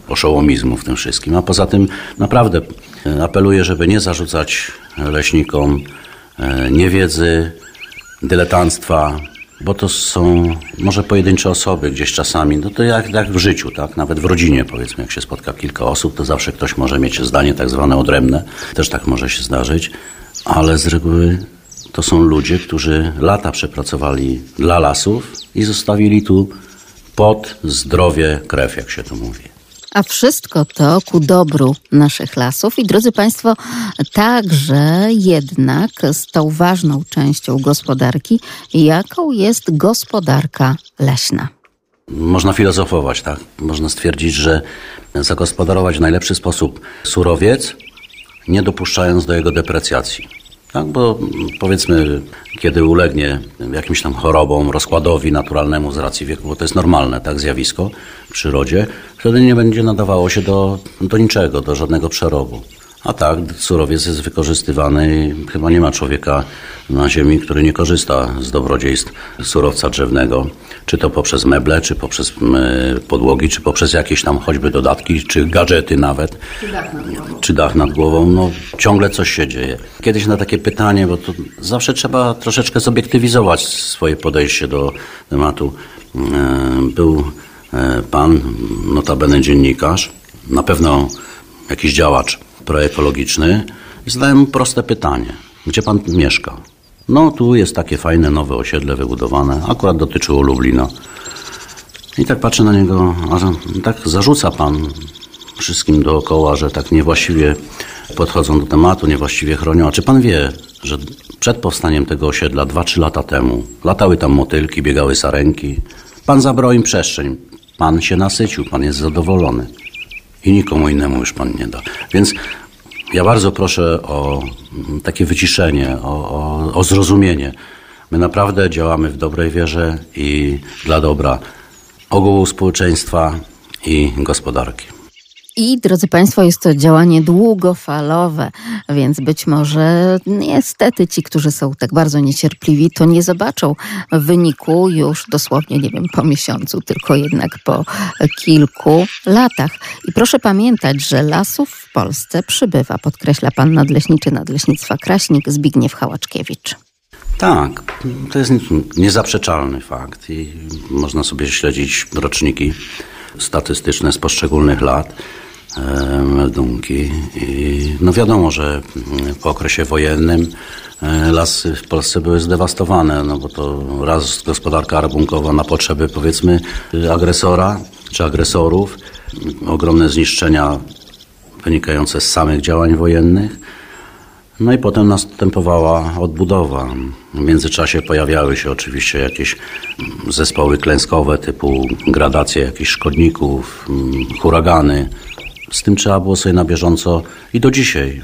oszołomizmu w tym wszystkim. A poza tym naprawdę apeluję, żeby nie zarzucać leśnikom e, niewiedzy, dyletanstwa, bo to są może pojedyncze osoby gdzieś czasami, no to jak, jak w życiu, tak? Nawet w rodzinie powiedzmy, jak się spotka kilka osób, to zawsze ktoś może mieć zdanie tak zwane odrębne, też tak może się zdarzyć, ale z reguły to są ludzie, którzy lata przepracowali dla lasów i zostawili tu pod zdrowie krew, jak się to mówi. A wszystko to ku dobru naszych lasów i drodzy Państwo, także jednak z tą ważną częścią gospodarki, jaką jest gospodarka leśna. Można filozofować, tak? Można stwierdzić, że zagospodarować w najlepszy sposób surowiec, nie dopuszczając do jego deprecjacji. Tak, bo powiedzmy, kiedy ulegnie jakimś tam chorobom, rozkładowi naturalnemu z racji wieku, bo to jest normalne, tak, zjawisko w przyrodzie, wtedy nie będzie nadawało się do, do niczego, do żadnego przerobu. A tak, surowiec jest wykorzystywany i chyba nie ma człowieka na Ziemi, który nie korzysta z dobrodziejstw surowca drzewnego, czy to poprzez meble, czy poprzez podłogi, czy poprzez jakieś tam choćby dodatki, czy gadżety nawet, czy dach nad głową. Czy dach nad głową. No, ciągle coś się dzieje. Kiedyś na takie pytanie, bo to zawsze trzeba troszeczkę zobiektywizować swoje podejście do tematu. E, był e, pan, notabene dziennikarz, na pewno jakiś działacz proekologiczny i zadałem mu proste pytanie. Gdzie pan mieszka? No, tu jest takie fajne nowe osiedle wybudowane. Akurat dotyczyło Lublina. I tak patrzę na niego, a tak zarzuca pan wszystkim dookoła, że tak niewłaściwie podchodzą do tematu, niewłaściwie chronią. A czy pan wie, że przed powstaniem tego osiedla, 2-3 lata temu, latały tam motylki, biegały sarenki. Pan zabrał im przestrzeń. Pan się nasycił, pan jest zadowolony. I nikomu innemu już pan nie da. Więc ja bardzo proszę o takie wyciszenie, o, o, o zrozumienie. My naprawdę działamy w dobrej wierze i dla dobra ogółu społeczeństwa i gospodarki. I drodzy Państwo, jest to działanie długofalowe, więc być może niestety ci, którzy są tak bardzo niecierpliwi, to nie zobaczą wyniku już dosłownie, nie wiem, po miesiącu, tylko jednak po kilku latach. I proszę pamiętać, że lasów w Polsce przybywa, podkreśla pan nadleśniczy Nadleśnictwa Kraśnik Zbigniew Hałaczkiewicz. Tak, to jest niezaprzeczalny fakt i można sobie śledzić roczniki statystyczne z poszczególnych lat. Meldunki. I no wiadomo, że po okresie wojennym e, lasy w Polsce były zdewastowane, no bo to raz gospodarka rabunkowa na potrzeby powiedzmy agresora czy agresorów, ogromne zniszczenia wynikające z samych działań wojennych. No i potem następowała odbudowa. W międzyczasie pojawiały się oczywiście jakieś zespoły klęskowe typu gradacje jakichś szkodników, mm, huragany. Z tym trzeba było sobie na bieżąco i do dzisiaj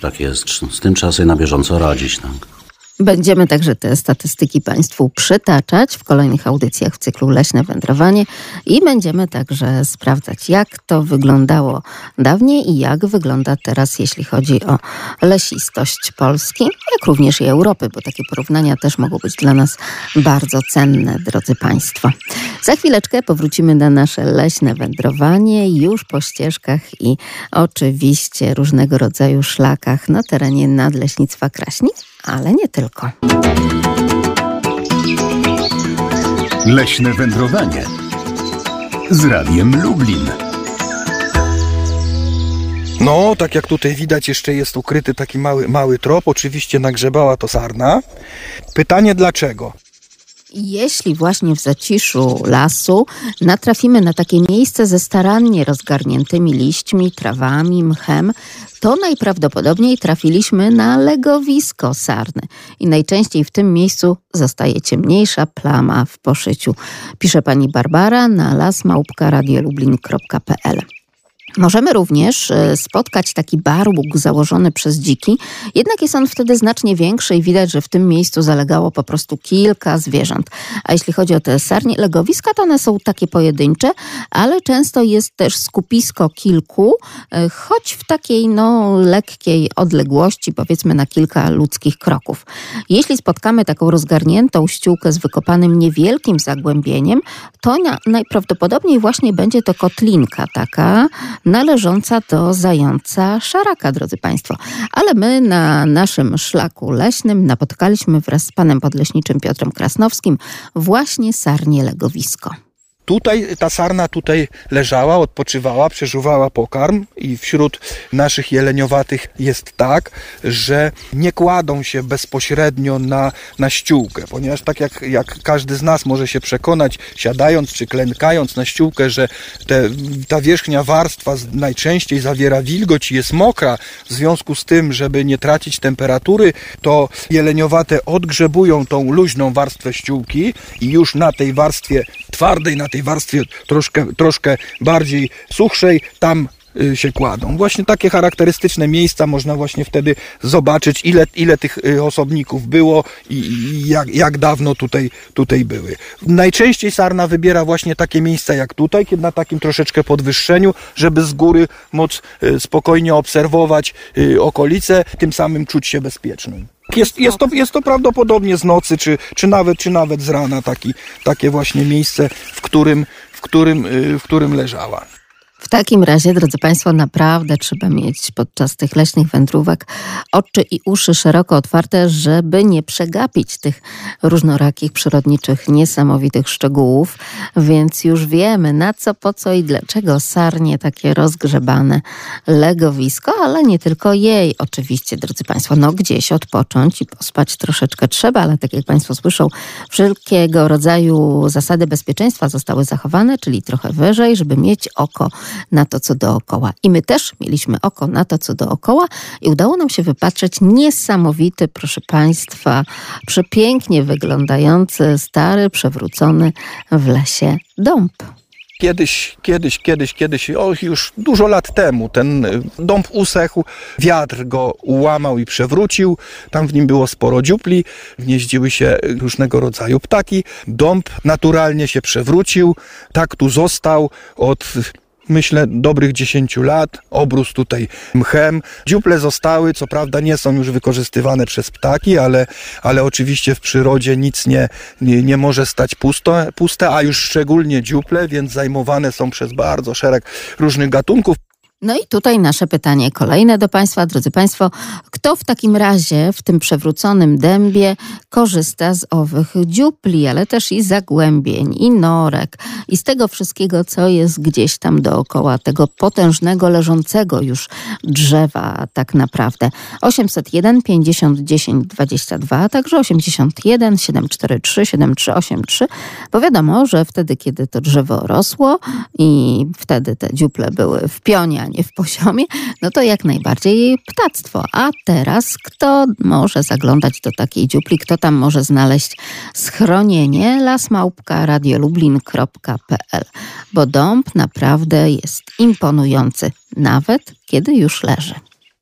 tak jest. Z tym trzeba sobie na bieżąco radzić. Tak. Będziemy także te statystyki Państwu przytaczać w kolejnych audycjach w cyklu Leśne Wędrowanie i będziemy także sprawdzać, jak to wyglądało dawniej i jak wygląda teraz, jeśli chodzi o lesistość Polski, jak również i Europy, bo takie porównania też mogą być dla nas bardzo cenne, drodzy Państwo. Za chwileczkę powrócimy na nasze leśne wędrowanie już po ścieżkach i oczywiście różnego rodzaju szlakach na terenie Nadleśnictwa Kraśnik ale nie tylko. Leśne wędrowanie z Radiem Lublin. No, tak jak tutaj widać, jeszcze jest ukryty taki mały, mały trop. Oczywiście nagrzebała to sarna. Pytanie dlaczego? Jeśli właśnie w zaciszu lasu natrafimy na takie miejsce ze starannie rozgarniętymi liśćmi, trawami, mchem, to najprawdopodobniej trafiliśmy na legowisko sarny i najczęściej w tym miejscu zostaje ciemniejsza plama w poszyciu. Pisze pani Barbara na lasmałpka.radiolublin.pl Możemy również e, spotkać taki barbuk założony przez dziki, jednak jest on wtedy znacznie większy i widać, że w tym miejscu zalegało po prostu kilka zwierząt. A jeśli chodzi o te sarnie legowiska, to one są takie pojedyncze, ale często jest też skupisko kilku, e, choć w takiej no, lekkiej odległości, powiedzmy na kilka ludzkich kroków. Jeśli spotkamy taką rozgarniętą ściółkę z wykopanym niewielkim zagłębieniem, to na, najprawdopodobniej właśnie będzie to kotlinka taka, należąca do zająca szaraka, drodzy Państwo. Ale my na naszym szlaku leśnym napotkaliśmy wraz z panem podleśniczym Piotrem Krasnowskim właśnie sarnie legowisko. Tutaj ta sarna tutaj leżała, odpoczywała, przeżuwała pokarm i wśród naszych jeleniowatych jest tak, że nie kładą się bezpośrednio na, na ściółkę, ponieważ tak jak, jak każdy z nas może się przekonać, siadając czy klękając na ściółkę, że te, ta wierzchnia warstwa najczęściej zawiera wilgoć i jest mokra, w związku z tym, żeby nie tracić temperatury, to jeleniowate odgrzebują tą luźną warstwę ściółki i już na tej warstwie twardej, na tej tej warstwie troszkę, troszkę bardziej suchszej, tam się kładą. Właśnie takie charakterystyczne miejsca można właśnie wtedy zobaczyć, ile, ile tych y, osobników było i jak, jak dawno tutaj, tutaj były. Najczęściej sarna wybiera właśnie takie miejsca jak tutaj, kiedy na takim troszeczkę podwyższeniu, żeby z góry móc y, spokojnie obserwować okolice, tym samym czuć się bezpiecznym. Jest, jest, to, jest to prawdopodobnie z nocy, czy, czy, nawet, czy nawet z rana taki, takie właśnie miejsce, w którym, w którym, y, w którym leżała. W takim razie, drodzy Państwo, naprawdę trzeba mieć podczas tych leśnych wędrówek oczy i uszy szeroko otwarte, żeby nie przegapić tych różnorakich, przyrodniczych, niesamowitych szczegółów. Więc już wiemy na co, po co i dlaczego sarnie takie rozgrzebane legowisko, ale nie tylko jej. Oczywiście, drodzy Państwo, no gdzieś odpocząć i pospać troszeczkę trzeba, ale tak jak Państwo słyszą, wszelkiego rodzaju zasady bezpieczeństwa zostały zachowane, czyli trochę wyżej, żeby mieć oko na to, co dookoła. I my też mieliśmy oko na to, co dookoła i udało nam się wypatrzeć niesamowity, proszę Państwa, przepięknie wyglądający, stary, przewrócony w lesie dąb. Kiedyś, kiedyś, kiedyś, kiedyś, o, już dużo lat temu ten dąb usechł, wiatr go ułamał i przewrócił. Tam w nim było sporo dziupli, gnieździły się różnego rodzaju ptaki. Dąb naturalnie się przewrócił, tak tu został od myślę, dobrych 10 lat. Obrósł tutaj mchem. Dziuple zostały, co prawda nie są już wykorzystywane przez ptaki, ale, ale oczywiście w przyrodzie nic nie, nie, nie może stać pusto, puste, a już szczególnie dziuple, więc zajmowane są przez bardzo szereg różnych gatunków. No i tutaj nasze pytanie kolejne do Państwa, drodzy Państwo. Kto w takim razie w tym przewróconym dębie korzysta z owych dziupli, ale też i zagłębień, i norek, i z tego wszystkiego, co jest gdzieś tam dookoła tego potężnego, leżącego już drzewa tak naprawdę. 801 50 10 22, a także 81 743 7383, bo wiadomo, że wtedy, kiedy to drzewo rosło i wtedy te dziuple były w pionie, nie w poziomie, no to jak najbardziej ptactwo. A teraz kto może zaglądać do takiej dziupli, kto tam może znaleźć schronienie? Lasmałpka radiolublin.pl Bo dąb naprawdę jest imponujący, nawet kiedy już leży.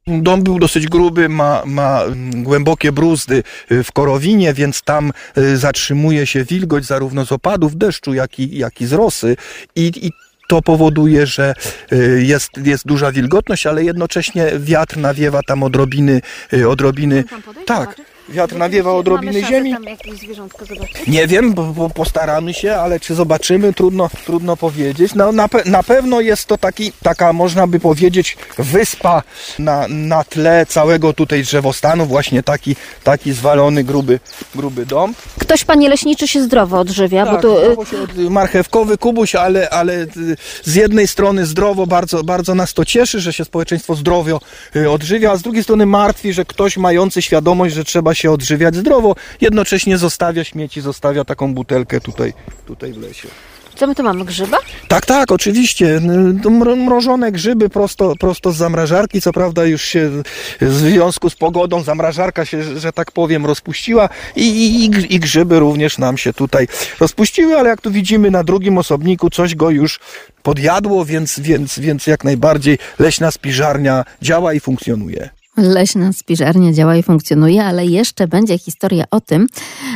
Dom był dosyć gruby, ma, ma głębokie bruzdy y, w korowinie, więc tam y, zatrzymuje się wilgoć zarówno z opadów deszczu, jak i, jak i z rosy. I, i to powoduje, że y, jest, jest duża wilgotność, ale jednocześnie wiatr nawiewa tam odrobiny, y, odrobiny. Tak, wiatr nawiewa odrobiny ziemi. Nie wiem, bo, bo postaramy się, ale czy zobaczymy, trudno, trudno powiedzieć. No, na, pe- na pewno jest to taki, taka, można by powiedzieć, wyspa na, na tle całego tutaj drzewostanu, właśnie taki, taki zwalony, gruby, gruby dom. Ktoś, panie leśniczy, się zdrowo odżywia, Tak, bo y, od, marchewkowy kubuś, ale, ale y, z jednej strony zdrowo, bardzo, bardzo nas to cieszy, że się społeczeństwo zdrowo y, odżywia, a z drugiej strony martwi, że ktoś mający świadomość, że trzeba się odżywiać zdrowo, jednocześnie zostawia śmieci, zostawia taką butelkę tutaj, tutaj w lesie. Co my tu mamy, grzyba? Tak, tak, oczywiście. Mro- Mrożone grzyby prosto, prosto z zamrażarki. Co prawda już się w związku z pogodą zamrażarka się, że tak powiem, rozpuściła i, i, i grzyby również nam się tutaj rozpuściły, ale jak tu widzimy na drugim osobniku coś go już podjadło, więc, więc, więc jak najbardziej leśna spiżarnia działa i funkcjonuje. Leśna spiżarnia działa i funkcjonuje, ale jeszcze będzie historia o tym,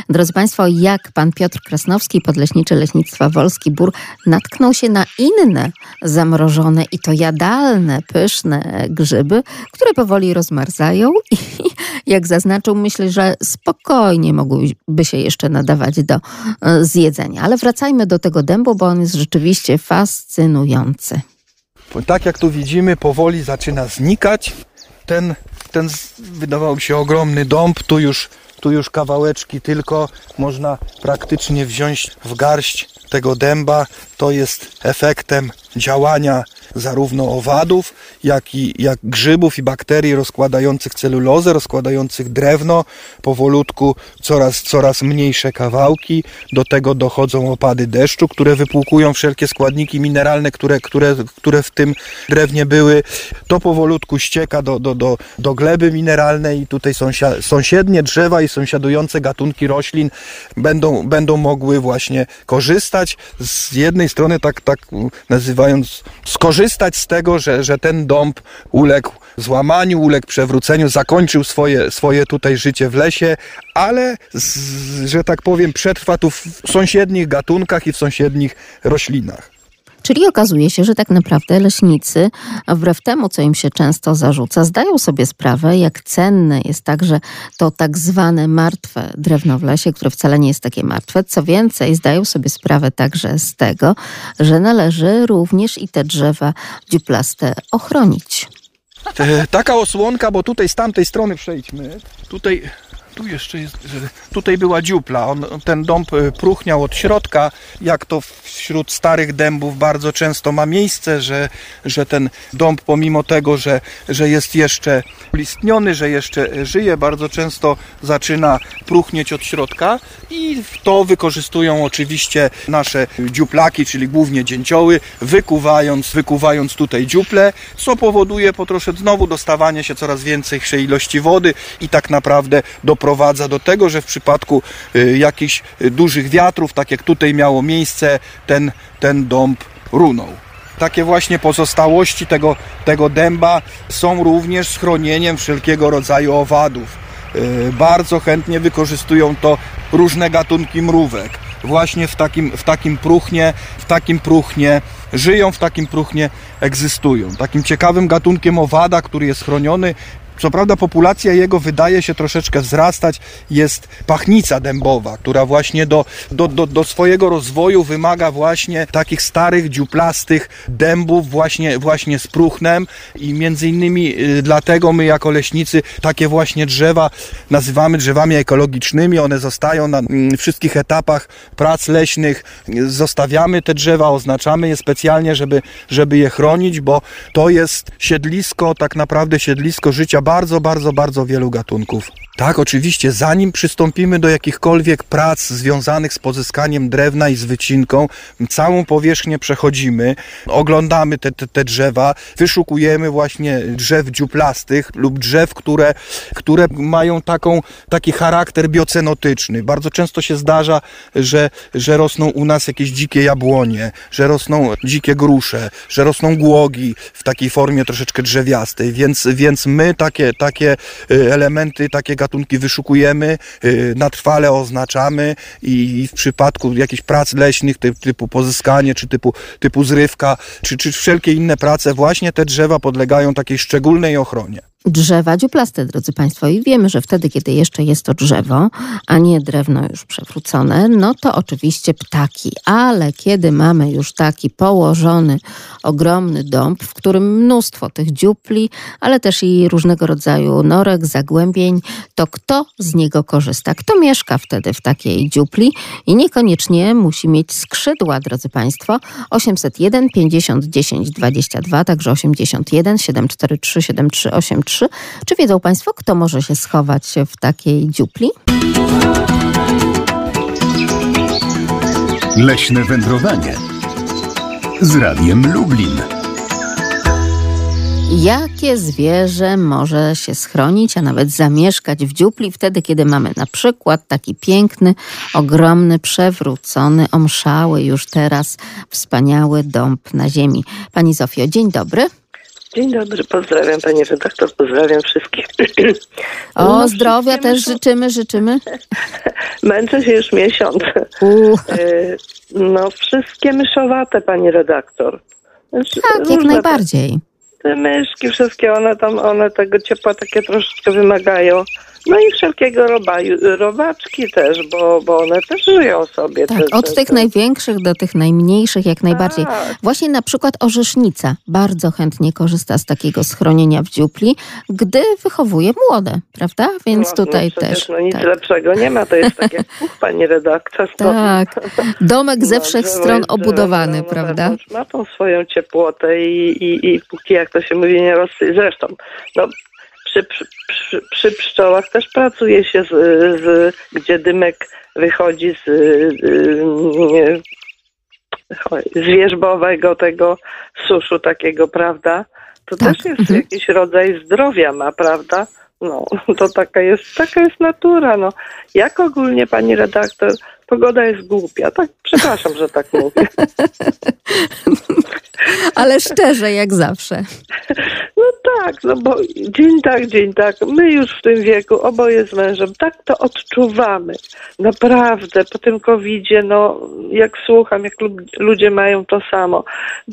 drodzy Państwo, jak pan Piotr Krasnowski, podleśniczy Leśnictwa Wolski Bór, natknął się na inne zamrożone i to jadalne, pyszne grzyby, które powoli rozmarzają i jak zaznaczył, myślę, że spokojnie mogłyby się jeszcze nadawać do e, zjedzenia. Ale wracajmy do tego dębu, bo on jest rzeczywiście fascynujący. tak jak tu widzimy, powoli zaczyna znikać. Ten, ten wydawał mi się ogromny dąb, tu już, tu już kawałeczki tylko można praktycznie wziąć w garść tego dęba. To jest efektem działania zarówno owadów, jak i jak grzybów i bakterii rozkładających celulozę, rozkładających drewno, powolutku coraz, coraz mniejsze kawałki. Do tego dochodzą opady deszczu, które wypłukują wszelkie składniki mineralne, które, które, które w tym drewnie były. To powolutku ścieka do, do, do, do gleby mineralnej i tutaj sąsia, sąsiednie drzewa i sąsiadujące gatunki roślin będą, będą mogły właśnie korzystać. Z jednej strony tak, tak nazywając, skorzystać z tego, że, że ten dąb uległ złamaniu, uległ przewróceniu, zakończył swoje, swoje tutaj życie w lesie, ale, z, że tak powiem, przetrwa tu w sąsiednich gatunkach i w sąsiednich roślinach. Czyli okazuje się, że tak naprawdę leśnicy, wbrew temu, co im się często zarzuca, zdają sobie sprawę, jak cenne jest także to tak zwane martwe drewno w lesie, które wcale nie jest takie martwe. Co więcej, zdają sobie sprawę także z tego, że należy również i te drzewa dziuplaste ochronić. E, Taka osłonka, bo tutaj z tamtej strony przejdźmy. Tutaj, tu jeszcze jest, tutaj była dziupla. On, ten dąb e, próchniał od środka, jak to wśród starych dębów bardzo często ma miejsce, że, że ten dąb pomimo tego, że, że jest jeszcze listniony, że jeszcze żyje, bardzo często zaczyna próchnieć od środka i to wykorzystują oczywiście nasze dziuplaki, czyli głównie dzięcioły, wykuwając, wykuwając tutaj dziuple, co powoduje po trosze znowu dostawanie się coraz większej ilości wody i tak naprawdę doprowadza do tego, że w przypadku y, jakichś y, dużych wiatrów, tak jak tutaj miało miejsce, ten, ten dąb runął. Takie właśnie pozostałości tego, tego dęba są również schronieniem wszelkiego rodzaju owadów. Y, Bardzo chętnie wykorzystują to różne gatunki mrówek. Właśnie w takim, w takim próchnie, w takim próchnie żyją, w takim próchnie egzystują. Takim ciekawym gatunkiem owada, który jest chroniony Co prawda populacja jego wydaje się troszeczkę wzrastać. Jest pachnica dębowa, która właśnie do, do, do, do swojego rozwoju wymaga właśnie takich starych, dziuplastych dębów właśnie, właśnie z próchnem i między innymi y, dlatego my jako leśnicy takie właśnie drzewa nazywamy drzewami ekologicznymi. One zostają na mm, wszystkich etapach prac leśnych. Zostawiamy te drzewa, oznaczamy je specjalnie, żeby, żeby je chronić, bo to jest siedlisko, tak naprawdę siedlisko życia bardzo, bardzo, bardzo wielu gatunków. Tak, oczywiście, zanim przystąpimy do jakichkolwiek prac związanych z pozyskaniem drewna i z wycinką, całą powierzchnię przechodzimy, oglądamy te, te, te drzewa, wyszukujemy właśnie drzew dziuplastych lub drzew, które, które mają taką, taki charakter biocenotyczny. Bardzo często się zdarza, że, że rosną u nas jakieś dzikie jabłonie, że rosną dzikie grusze, że rosną głogi w takiej formie troszeczkę drzewiastej, więc, więc my takie, takie y, elementy, takie gatunki wyszukujemy, y, na trwale oznaczamy i w przypadku jakichś prac leśnych typu, pozyskanie, czy typu, typu zrywka, czy, czy wszelkie inne prace, właśnie te drzewa podlegają takiej szczególnej ochronie drzewa dziuplaste, drodzy Państwo. I wiemy, że wtedy, kiedy jeszcze jest to drzewo, a nie drewno już przewrócone, no to oczywiście ptaki. Ale kiedy mamy już taki położony, ogromny dąb, w którym mnóstwo tych dziupli, ale też i różnego rodzaju norek, zagłębień, to kto z niego korzysta? Kto mieszka wtedy w takiej dziupli i niekoniecznie musi mieć skrzydła, drodzy Państwo. 801 50 10 22, także 81 743 738 3. Czy wiedzą Państwo, kto może się schować w takiej dziupli? Leśne wędrowanie z Radiem Lublin. Jakie zwierzę może się schronić, a nawet zamieszkać w dziupli wtedy, kiedy mamy na przykład taki piękny, ogromny, przewrócony, omszały już teraz wspaniały dąb na ziemi? Pani Zofio, dzień dobry. Dzień dobry, pozdrawiam pani redaktor, pozdrawiam wszystkich. O, no, zdrowia też życzymy, życzymy. Męczę się już miesiąc. E, no, wszystkie myszowate, pani redaktor. Znaczy, tak, jak najbardziej. Te myszki, wszystkie one tam, one tego ciepła takie troszeczkę wymagają. No i wszelkiego robaju, robaczki też, bo, bo one też żyją sobie. Tak, te, od te, tych te... największych do tych najmniejszych jak najbardziej. Tak. Właśnie na przykład orzesznica bardzo chętnie korzysta z takiego schronienia w dziupli, gdy wychowuje młode, prawda? Więc no, tutaj no też. No nic tak. lepszego nie ma, to jest tak jak puch, pani redaktor. Tak, domek ze no, wszech stron obudowany, no, prawda? Ma tą swoją ciepłotę i, i, i póki jak to się mówi, nie rozsyje. Zresztą, no przy, przy, przy, pszczołach też pracuje się, z, z, gdzie dymek wychodzi z, z wierzbowego tego suszu takiego, prawda? To tak. też jest mhm. jakiś rodzaj zdrowia ma, prawda? No, to taka jest, taka jest natura. No. Jak ogólnie pani redaktor, pogoda jest głupia. Tak, przepraszam, że tak mówię. Ale szczerze, jak zawsze. No tak, no bo dzień tak, dzień tak. My już w tym wieku, oboje z mężem, tak to odczuwamy. Naprawdę, po tym covidzie, no jak słucham, jak ludzie mają to samo.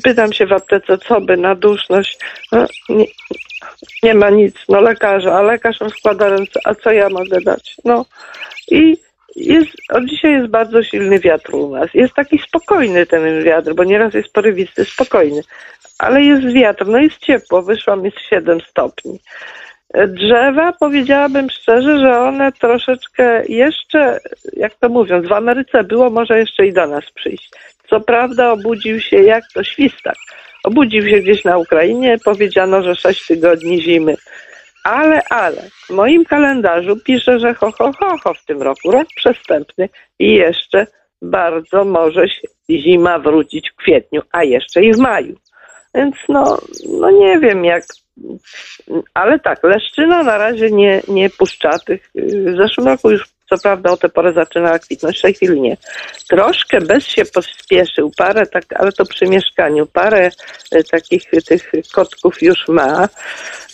Pytam się w aptece, co by na duszność. No, nie, nie ma nic, no lekarza, a lekarz składa ręce, a co ja mogę dać? No i jest, od dzisiaj jest bardzo silny wiatr u nas. Jest taki spokojny ten wiatr, bo nieraz jest porywisty, spokojny. Ale jest wiatr, no jest ciepło, wyszłam jest 7 stopni. Drzewa, powiedziałabym szczerze, że one troszeczkę jeszcze, jak to mówiąc, w Ameryce było, może jeszcze i do nas przyjść. Co prawda obudził się jak to świstak. Obudził się gdzieś na Ukrainie, powiedziano, że 6 tygodni zimy. Ale, ale, w moim kalendarzu pisze, że ho, ho, ho, ho w tym roku, rok przestępny i jeszcze bardzo może zima wrócić w kwietniu, a jeszcze i w maju. Więc no, no nie wiem jak, ale tak, leszczyna na razie nie, nie puszcza tych. W zeszłym roku już co prawda o tę porę zaczynała kwitnąć, w tej chwili nie. Troszkę bez się pospieszył, parę tak, ale to przy mieszkaniu, parę e, takich tych kotków już ma,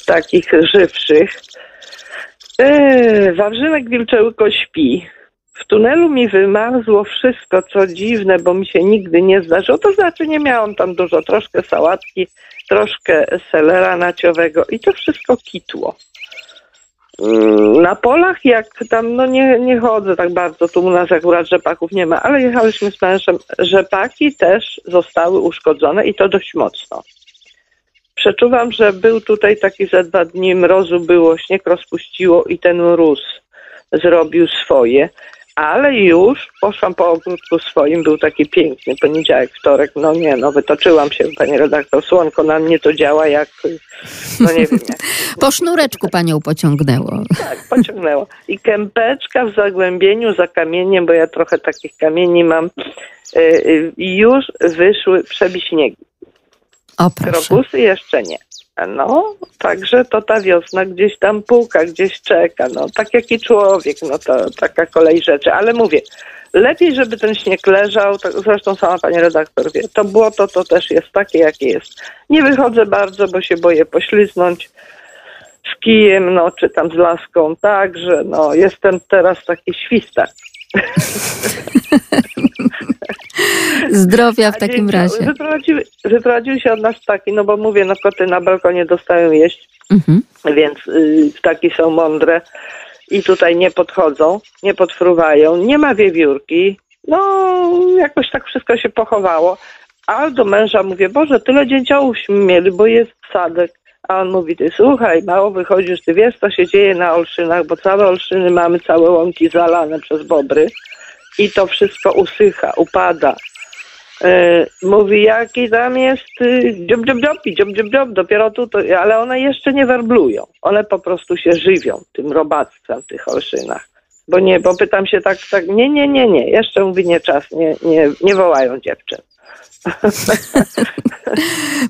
takich żywszych. Eee, Wawrzynek Wilczełko śpi. W tunelu mi wymarzło wszystko, co dziwne, bo mi się nigdy nie zdarzyło. To znaczy nie miałam tam dużo, troszkę sałatki, troszkę selera naciowego i to wszystko kitło. Mm, Na polach, jak tam, no nie, nie chodzę tak bardzo, tu u nas akurat rzepaków nie ma, ale jechałyśmy z mężem, rzepaki też zostały uszkodzone i to dość mocno. Przeczuwam, że był tutaj taki za dwa dni mrozu było, śnieg rozpuściło i ten mróz zrobił swoje, ale już poszłam po ogródku swoim, był taki piękny poniedziałek, wtorek, no nie, no wytoczyłam się, panie redaktor, słonko na mnie to działa jak, no nie wiem jak. Po sznureczku panią pociągnęło. Tak, pociągnęło. I kępeczka w zagłębieniu za kamieniem, bo ja trochę takich kamieni mam, y, y, już wyszły przebiśniegi. O. Krokusy jeszcze nie. No, także to ta wiosna gdzieś tam puka, gdzieś czeka. No, tak jak i człowiek, no to taka kolej rzeczy. Ale mówię, lepiej, żeby ten śnieg leżał, to, zresztą sama pani redaktor wie, to błoto to też jest takie, jakie jest. Nie wychodzę bardzo, bo się boję pośliznąć z kijem, no, czy tam z laską, także, no, jestem teraz taki świstak. Zdrowia w takim razie. Wyprowadziły, wyprowadziły się od nas ptaki, no bo mówię, no koty na balkonie dostają jeść, Mhm. więc y, ptaki są mądre i tutaj nie podchodzą, nie podfruwają, nie ma wiewiórki. No, jakoś tak wszystko się pochowało. A do męża mówię, Boże, tyle dzięciołówśmy mieli, bo jest sadek. A on mówi, ty słuchaj, mało wychodzisz, ty wiesz, co się dzieje na Olszynach, bo całe Olszyny mamy, całe łąki zalane przez bobry i to wszystko usycha, upada. E, mówi, jaki tam jest y, dziób, dziób, dziób, dziób, dziób, dopiero tu, to, ale one jeszcze nie werblują. One po prostu się żywią tym robactwem w tych olszynach. Bo nie, bo pytam się tak, tak, nie, nie, nie, nie, jeszcze mówi nie czas, nie, nie, nie wołają dziewczyn.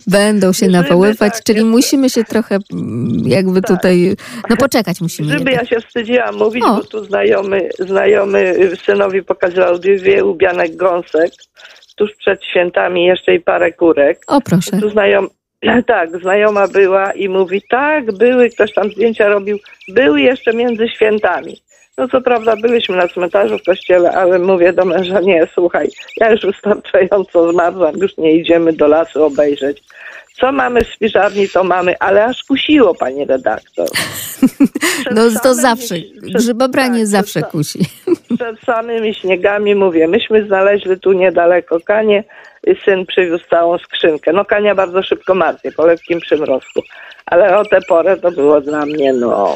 Będą się nawoływać, tak, czyli jest- musimy się trochę mm, jakby Tak. tutaj, no poczekać musimy. Grzyby jednak. ja się wstydziłam mówić, O. bo tu znajomy, znajomy y, synowi pokazywał dwie ubianek gąsek, tuż przed świętami jeszcze i parę kurek. O proszę. Tu znajom, tak, znajoma była i mówi, tak, były, ktoś tam zdjęcia robił, były jeszcze między świętami. No co prawda byliśmy na cmentarzu w kościele, ale mówię do męża, nie, słuchaj, ja już wystarczająco zmarzłam, już nie idziemy do lasu obejrzeć. Co mamy w spiżarni, to mamy, ale aż kusiło, pani redaktor. Przed No to zawsze, grzybobranie tak, zawsze przed, kusi. przed samymi śniegami mówię, myśmy znaleźli tu niedaleko kanie, i syn przywiózł całą skrzynkę. No kania bardzo szybko martwie, po lekkim przymrozku. Ale o tę porę to było dla mnie, no...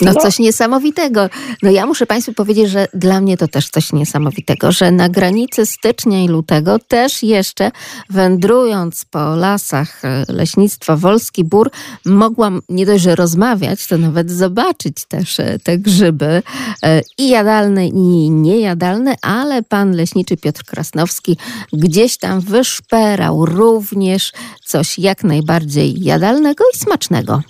No coś niesamowitego. No ja muszę Państwu powiedzieć, że dla mnie to też coś niesamowitego, że na granicy stycznia i lutego też jeszcze wędrując po lasach e, leśnictwa Wolski Bór mogłam nie dość, że rozmawiać, to nawet zobaczyć też e, te grzyby e, i jadalne i niejadalne, ale pan leśniczy Piotr Krasnowski gdzieś tam wyszperał również coś jak najbardziej jadalnego i smacznego.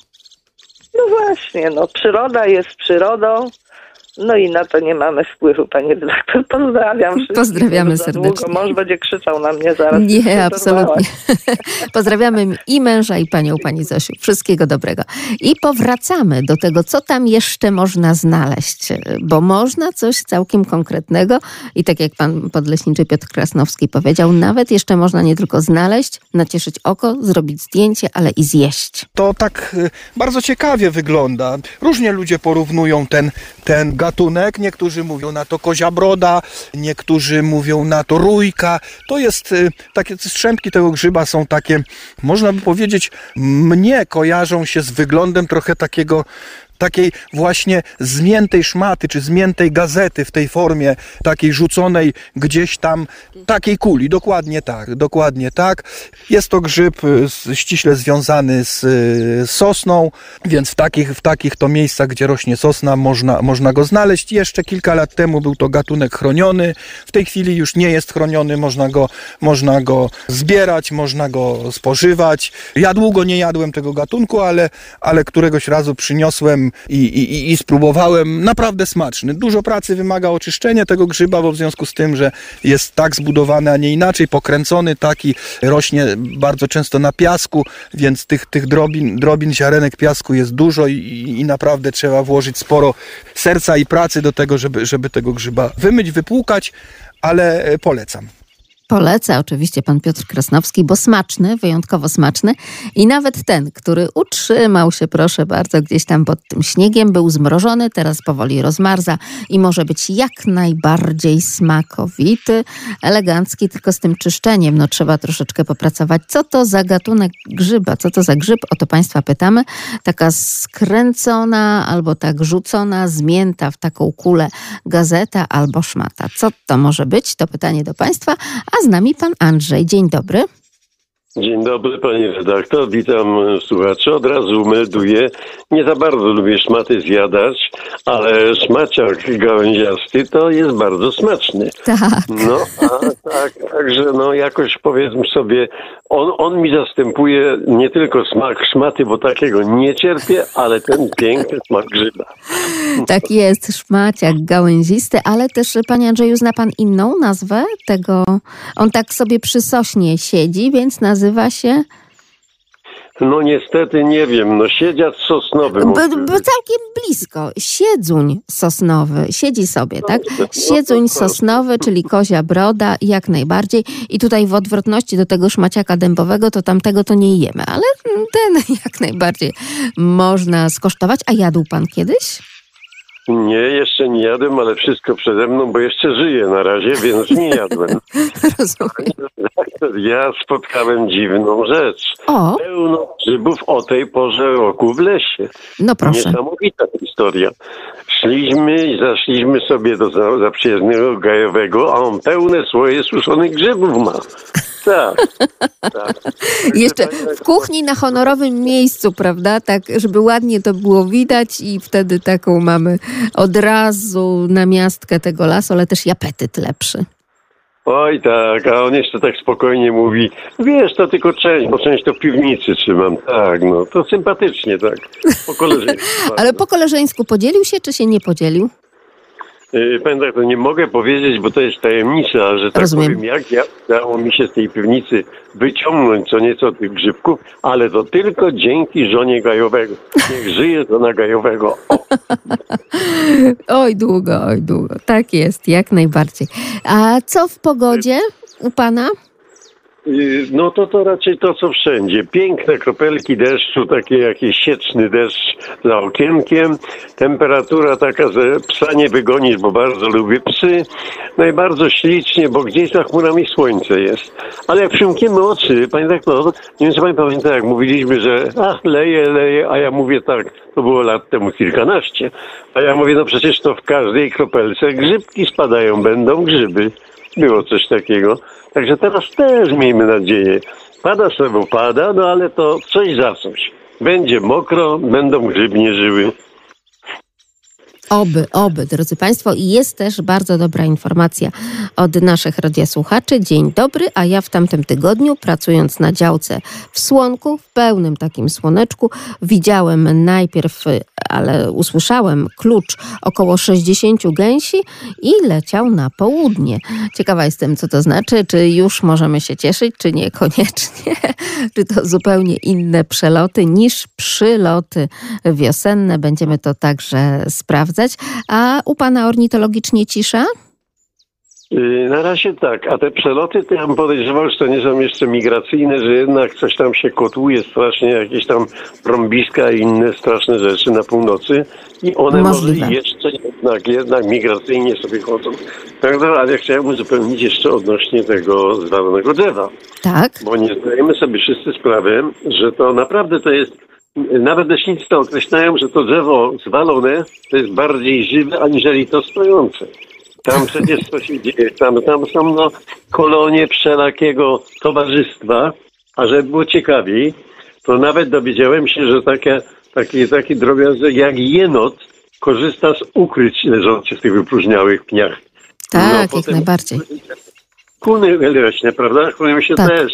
No właśnie, no przyroda jest przyrodą. No i na to nie mamy wpływu, panie redaktor. Pozdrawiam wszystkich. Pozdrawiamy serdecznie. Mąż będzie krzyczał na mnie zaraz. Nie, absolutnie. Pozdrawiamy i męża, i panią, pani Zosiu. Wszystkiego dobrego. I powracamy do tego, co tam jeszcze można znaleźć, bo można coś całkiem konkretnego i tak jak pan podleśniczy Piotr Krasnowski powiedział, nawet jeszcze można nie tylko znaleźć, nacieszyć oko, zrobić zdjęcie, ale i zjeść. To tak y, bardzo ciekawie wygląda. Różnie ludzie porównują ten, ten gatunek. Niektórzy mówią na to kozia broda, niektórzy mówią na to rójka. To jest y, takie strzępki tego grzyba są takie, można by powiedzieć, mnie kojarzą się z wyglądem trochę takiego takiej właśnie zmiętej szmaty, czy zmiętej gazety w tej formie, takiej rzuconej gdzieś tam, takiej kuli, dokładnie tak, dokładnie tak. Jest to grzyb y, ściśle związany z y, sosną, więc w takich, w takich to miejscach, gdzie rośnie sosna, można, można go znaleźć. Jeszcze kilka lat temu był to gatunek chroniony, w tej chwili już nie jest chroniony, można go, można go zbierać, można go spożywać. Ja długo nie jadłem tego gatunku, ale, ale któregoś razu przyniosłem i, i, i- spróbowałem. Naprawdę smaczny. Dużo pracy wymaga oczyszczenie tego grzyba, bo w związku z tym, że jest tak zbudowany, a nie inaczej, pokręcony taki, rośnie bardzo często na piasku, więc tych, tych drobin, drobin ziarenek piasku jest dużo i, i, i naprawdę trzeba włożyć sporo serca i pracy do tego, żeby, żeby tego grzyba wymyć, wypłukać, ale e, polecam. Polecę oczywiście pan Piotr Krasnowski, bo smaczny, wyjątkowo smaczny. I nawet ten, który utrzymał się, proszę bardzo, gdzieś tam pod tym śniegiem, był zmrożony, teraz powoli rozmarza i może być jak najbardziej smakowity, elegancki, tylko z tym czyszczeniem. No trzeba troszeczkę popracować. Co to za gatunek grzyba? Co to za grzyb? O to państwa pytamy. Taka skręcona albo tak rzucona, zmięta w taką kulę gazeta albo szmata. Co to może być? To pytanie do państwa. A z nami pan Andrzej. Dzień dobry. Dzień dobry pani redaktor, witam słuchaczy. Od razu melduję, nie za bardzo lubię szmaty zjadać, ale szmaciak gałęziasty to jest bardzo smaczny. Tak. No, a, tak, także no jakoś powiedzmy sobie, on, on mi zastępuje nie tylko smak szmaty, bo takiego nie cierpię, ale ten piękny smak grzyba. Tak jest, szmaciak gałęzisty, ale też, panie Andrzeju, zna pan inną nazwę tego? On tak sobie przy sośnie siedzi, więc nazywa się... No niestety nie wiem, no siedziać sosnowy. B, może b, być. całkiem blisko. Siedzuń sosnowy. Siedzi sobie, tak? No, Siedzuń no to proszę. sosnowy, czyli kozia broda, jak najbardziej. I tutaj w odwrotności do tego szmaciaka dębowego, to tamtego to nie jemy, ale ten jak najbardziej można skosztować. A jadł pan kiedyś? Nie, jeszcze nie jadłem, ale wszystko przede mną, bo jeszcze żyję na razie, więc nie jadłem. Ja spotkałem dziwną rzecz. O, Pełno grzybów o tej porze roku w lesie. no proszę. Niesamowita historia. Szliśmy i zaszliśmy sobie do za- zaprzyjaźnionego gajowego, a on pełne słoje suszonych grzybów ma. Tak. tak. Jeszcze w kuchni na honorowym miejscu, prawda? Tak, żeby ładnie to było widać i wtedy taką mamy od razu namiastkę tego lasu, ale też i apetyt lepszy. Oj tak, a on jeszcze tak spokojnie mówi, wiesz, to tylko część, bo część to w piwnicy trzymam. Tak, no, to sympatycznie, tak. Po koleżeńsku. Ale po koleżeńsku podzielił się, czy się nie podzielił? Yy, Pamiętam, tak, to nie mogę powiedzieć, bo to jest tajemnica, że tak Rozumiem. powiem, jak ja, udało mi się z tej piwnicy wyciągnąć co nieco tych grzybków, ale to tylko dzięki żonie Gajowego. Niech żyje żona Gajowego. O, Oj, długo, oj, długo. Tak jest, jak najbardziej. A co w pogodzie u pana? Yy, No to to raczej to, co wszędzie. Piękne kropelki deszczu, taki jakiś sieczny deszcz za okienkiem. Temperatura taka, że psa nie wygonisz, bo bardzo lubię psy. No i bardzo ślicznie, bo gdzieś za chmurami słońce jest. Ale jak przymkniemy oczy, panie doktor, nie wiem, czy pani pamięta, jak mówiliśmy, że ach, leje, leje, a ja mówię tak, to było lat temu kilkanaście. A ja mówię, no przecież to w każdej kropelce grzybki spadają, będą grzyby. Było coś takiego. Także teraz też miejmy nadzieję. Pada sobie, pada, no ale to coś za coś. Będzie mokro, będą grzybnie żyły. Oby, oby, drodzy Państwo. I jest też bardzo dobra informacja od naszych radiosłuchaczy. Dzień dobry, a ja w tamtym tygodniu, pracując na działce w Słonku, w pełnym takim słoneczku, widziałem najpierw, ale usłyszałem klucz około 60 gęsi i leciał na południe. Ciekawa jestem, co to znaczy, czy już możemy się cieszyć, czy niekoniecznie, czy to zupełnie inne przeloty niż przyloty wiosenne. Będziemy to także sprawdzać. A u pana ornitologicznie cisza? Yy, Na razie tak, a te przeloty to ja bym podejrzewał, że to nie są jeszcze migracyjne, że jednak coś tam się kotłuje strasznie, jakieś tam trąbiska i inne straszne rzeczy na północy i one Możliwe. może jeszcze jednak, jednak migracyjnie sobie chodzą. Tak, no, ale ja chciałem uzupełnić jeszcze odnośnie tego zwalonego drzewa. Tak. Bo nie zdajemy sobie wszyscy sprawy, że to naprawdę to jest, nawet leśnicy to określają, że to drzewo zwalone to jest bardziej żywe, aniżeli to stojące. Tam przecież co się dzieje, tam, tam są no, kolonie wszelakiego towarzystwa, a żeby było ciekawiej, to nawet dowiedziałem się, że takie, taki, taki drobiazg jak jenot korzysta z ukryć leżących w tych wypróżniałych pniach. Tak, No, jak najbardziej. Kuny leśne, prawda? Kuny się Tak. też.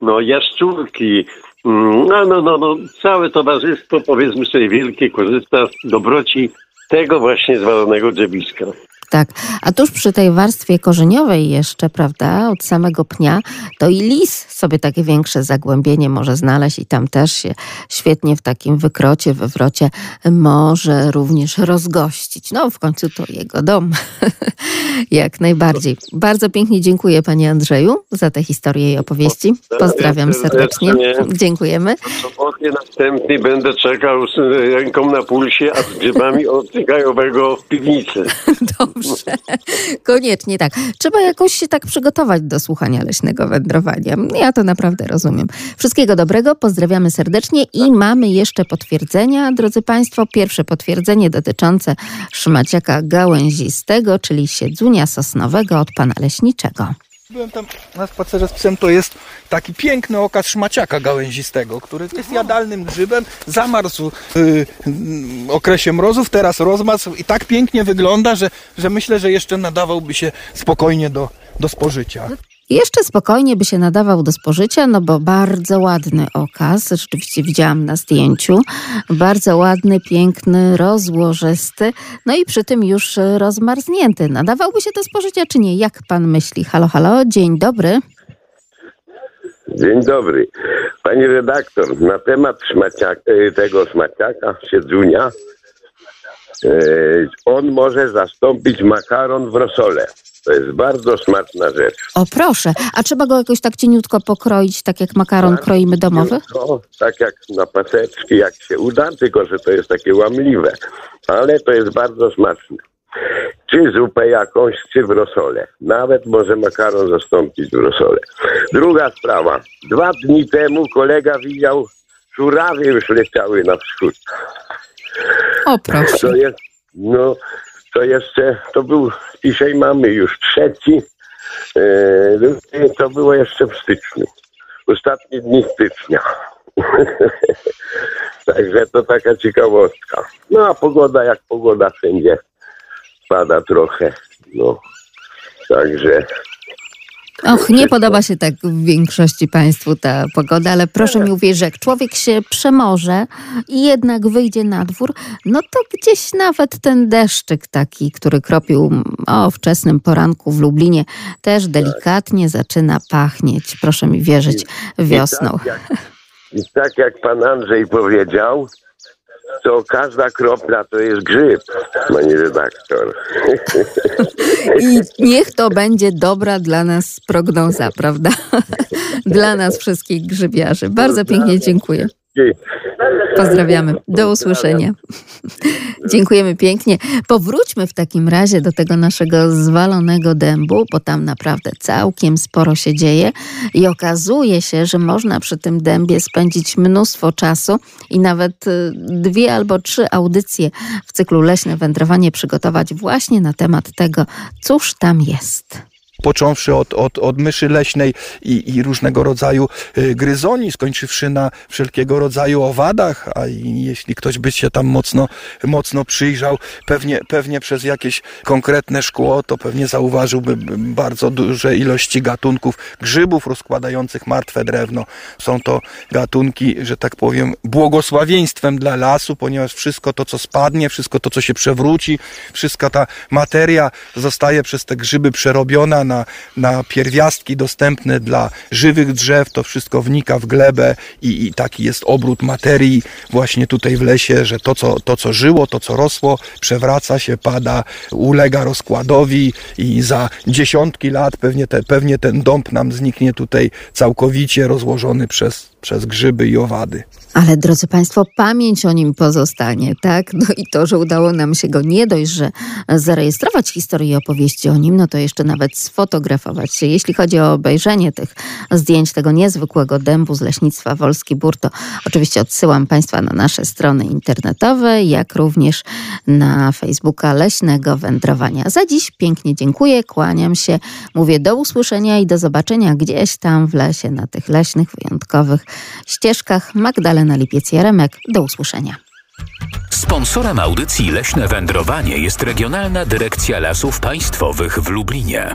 No, jaszczurki, no, no, no, no, całe towarzystwo, powiedzmy sobie, wielkie korzysta z dobroci tego właśnie zwalonego drzewiska. Tak. A tuż przy tej warstwie korzeniowej jeszcze, prawda, od samego pnia, to i lis sobie takie większe zagłębienie może znaleźć i tam też się świetnie w takim wykrocie, wywrocie może również rozgościć. No w końcu to jego dom. Jak najbardziej. Bardzo pięknie dziękuję panie Andrzeju za tę historię i opowieści. Pozdrawiam serdecznie. Dziękujemy. Sobotnie następny będę czekał z ręką na pulsie, a z grzybami odcygajowego w piwnicy. Dobrze. Koniecznie tak. Trzeba jakoś się tak przygotować do słuchania leśnego wędrowania. Ja to naprawdę rozumiem. Wszystkiego dobrego, pozdrawiamy serdecznie i mamy jeszcze potwierdzenia, drodzy Państwo. Pierwsze potwierdzenie dotyczące szmaciaka gałęzistego, czyli siedzunia sosnowego od pana leśniczego. Byłem tam na spacerze z psem, to jest taki piękny okaz szmaciaka gałęzistego, który jest jadalnym grzybem, zamarzł w y, okresie mrozów, teraz rozmarzł i tak pięknie wygląda, że, że myślę, że jeszcze nadawałby się spokojnie do, do spożycia. Jeszcze spokojnie by się nadawał do spożycia, no bo bardzo ładny okaz, rzeczywiście widziałam na zdjęciu, bardzo ładny, piękny, rozłożysty, no i przy tym już rozmarznięty. Nadawałby się do spożycia czy nie? Jak pan myśli? Halo, halo, dzień dobry. Dzień dobry. Pani redaktor, na temat szmaciaka, tego szmaciaka, siedzunia, on może zastąpić makaron w rosole. To jest bardzo smaczna rzecz. O proszę, a trzeba go jakoś tak cieniutko pokroić, tak jak makaron kroimy domowy? No, tak jak na paseczki, jak się uda, tylko że to jest takie łamliwe. Ale to jest bardzo smaczne. Czy zupę jakąś, czy w rosole. Nawet może makaron zastąpić w rosole. Druga sprawa. Dwa dni temu kolega widział, żurawie już leciały na wschód. O proszę. To no, to jeszcze, to był, dzisiaj mamy już trzeci, e, to było jeszcze w styczniu. Ostatnie dni stycznia. Także to taka ciekawostka. No a pogoda jak pogoda wszędzie pada trochę. No. Także Och, nie podoba się tak w większości Państwu ta pogoda, ale proszę mi uwierzyć, że jak człowiek się przemoże i jednak wyjdzie na dwór, no to gdzieś nawet ten deszczyk taki, który kropił o wczesnym poranku w Lublinie, też delikatnie zaczyna pachnieć, proszę mi wierzyć, wiosną. I tak jak, i tak jak pan Andrzej powiedział, to każda kropla to jest grzyb, pani redaktor. I niech to będzie dobra dla nas prognoza, prawda? Dla nas wszystkich grzybiarzy. Bardzo pięknie dziękuję. Pozdrawiamy. Do usłyszenia. Dziękujemy pięknie. Powróćmy w takim razie do tego naszego zwalonego dębu, bo tam naprawdę całkiem sporo się dzieje i okazuje się, że można przy tym dębie spędzić mnóstwo czasu i nawet y, dwie albo trzy audycje w cyklu Leśne Wędrowanie przygotować właśnie na temat tego, cóż tam jest począwszy od, od, od myszy leśnej i, i różnego rodzaju y, gryzoni, skończywszy na wszelkiego rodzaju owadach, a jeśli ktoś by się tam mocno, mocno przyjrzał, pewnie, pewnie przez jakieś konkretne szkło, to pewnie zauważyłby bardzo duże ilości gatunków grzybów rozkładających martwe drewno. Są to gatunki, że tak powiem, błogosławieństwem dla lasu, ponieważ wszystko to, co spadnie, wszystko to, co się przewróci, wszystka ta materia zostaje przez te grzyby przerobiona na, na pierwiastki dostępne dla żywych drzew, to wszystko wnika w glebę i, i taki jest obrót materii właśnie tutaj w lesie, że to co, to, co żyło, to, co rosło, przewraca się, pada, ulega rozkładowi i za dziesiątki lat pewnie, te, pewnie ten dąb nam zniknie tutaj całkowicie rozłożony przez, przez grzyby i owady. Ale drodzy Państwo, pamięć o nim pozostanie, tak? No i to, że udało nam się go nie dość, że zarejestrować historię i opowieści o nim, no to jeszcze nawet sfotografować się. Jeśli chodzi o obejrzenie tych zdjęć tego niezwykłego dębu z leśnictwa Wolski Bór, to oczywiście odsyłam Państwa na nasze strony internetowe, jak również na Facebooka Leśnego Wędrowania. Za dziś pięknie dziękuję, kłaniam się, mówię do usłyszenia i do zobaczenia gdzieś tam w lesie, na tych leśnych, wyjątkowych ścieżkach. Magdalena Lipiec-Jaremek, do usłyszenia. Sponsorem audycji Leśne Wędrowanie jest Regionalna Dyrekcja Lasów Państwowych w Lublinie.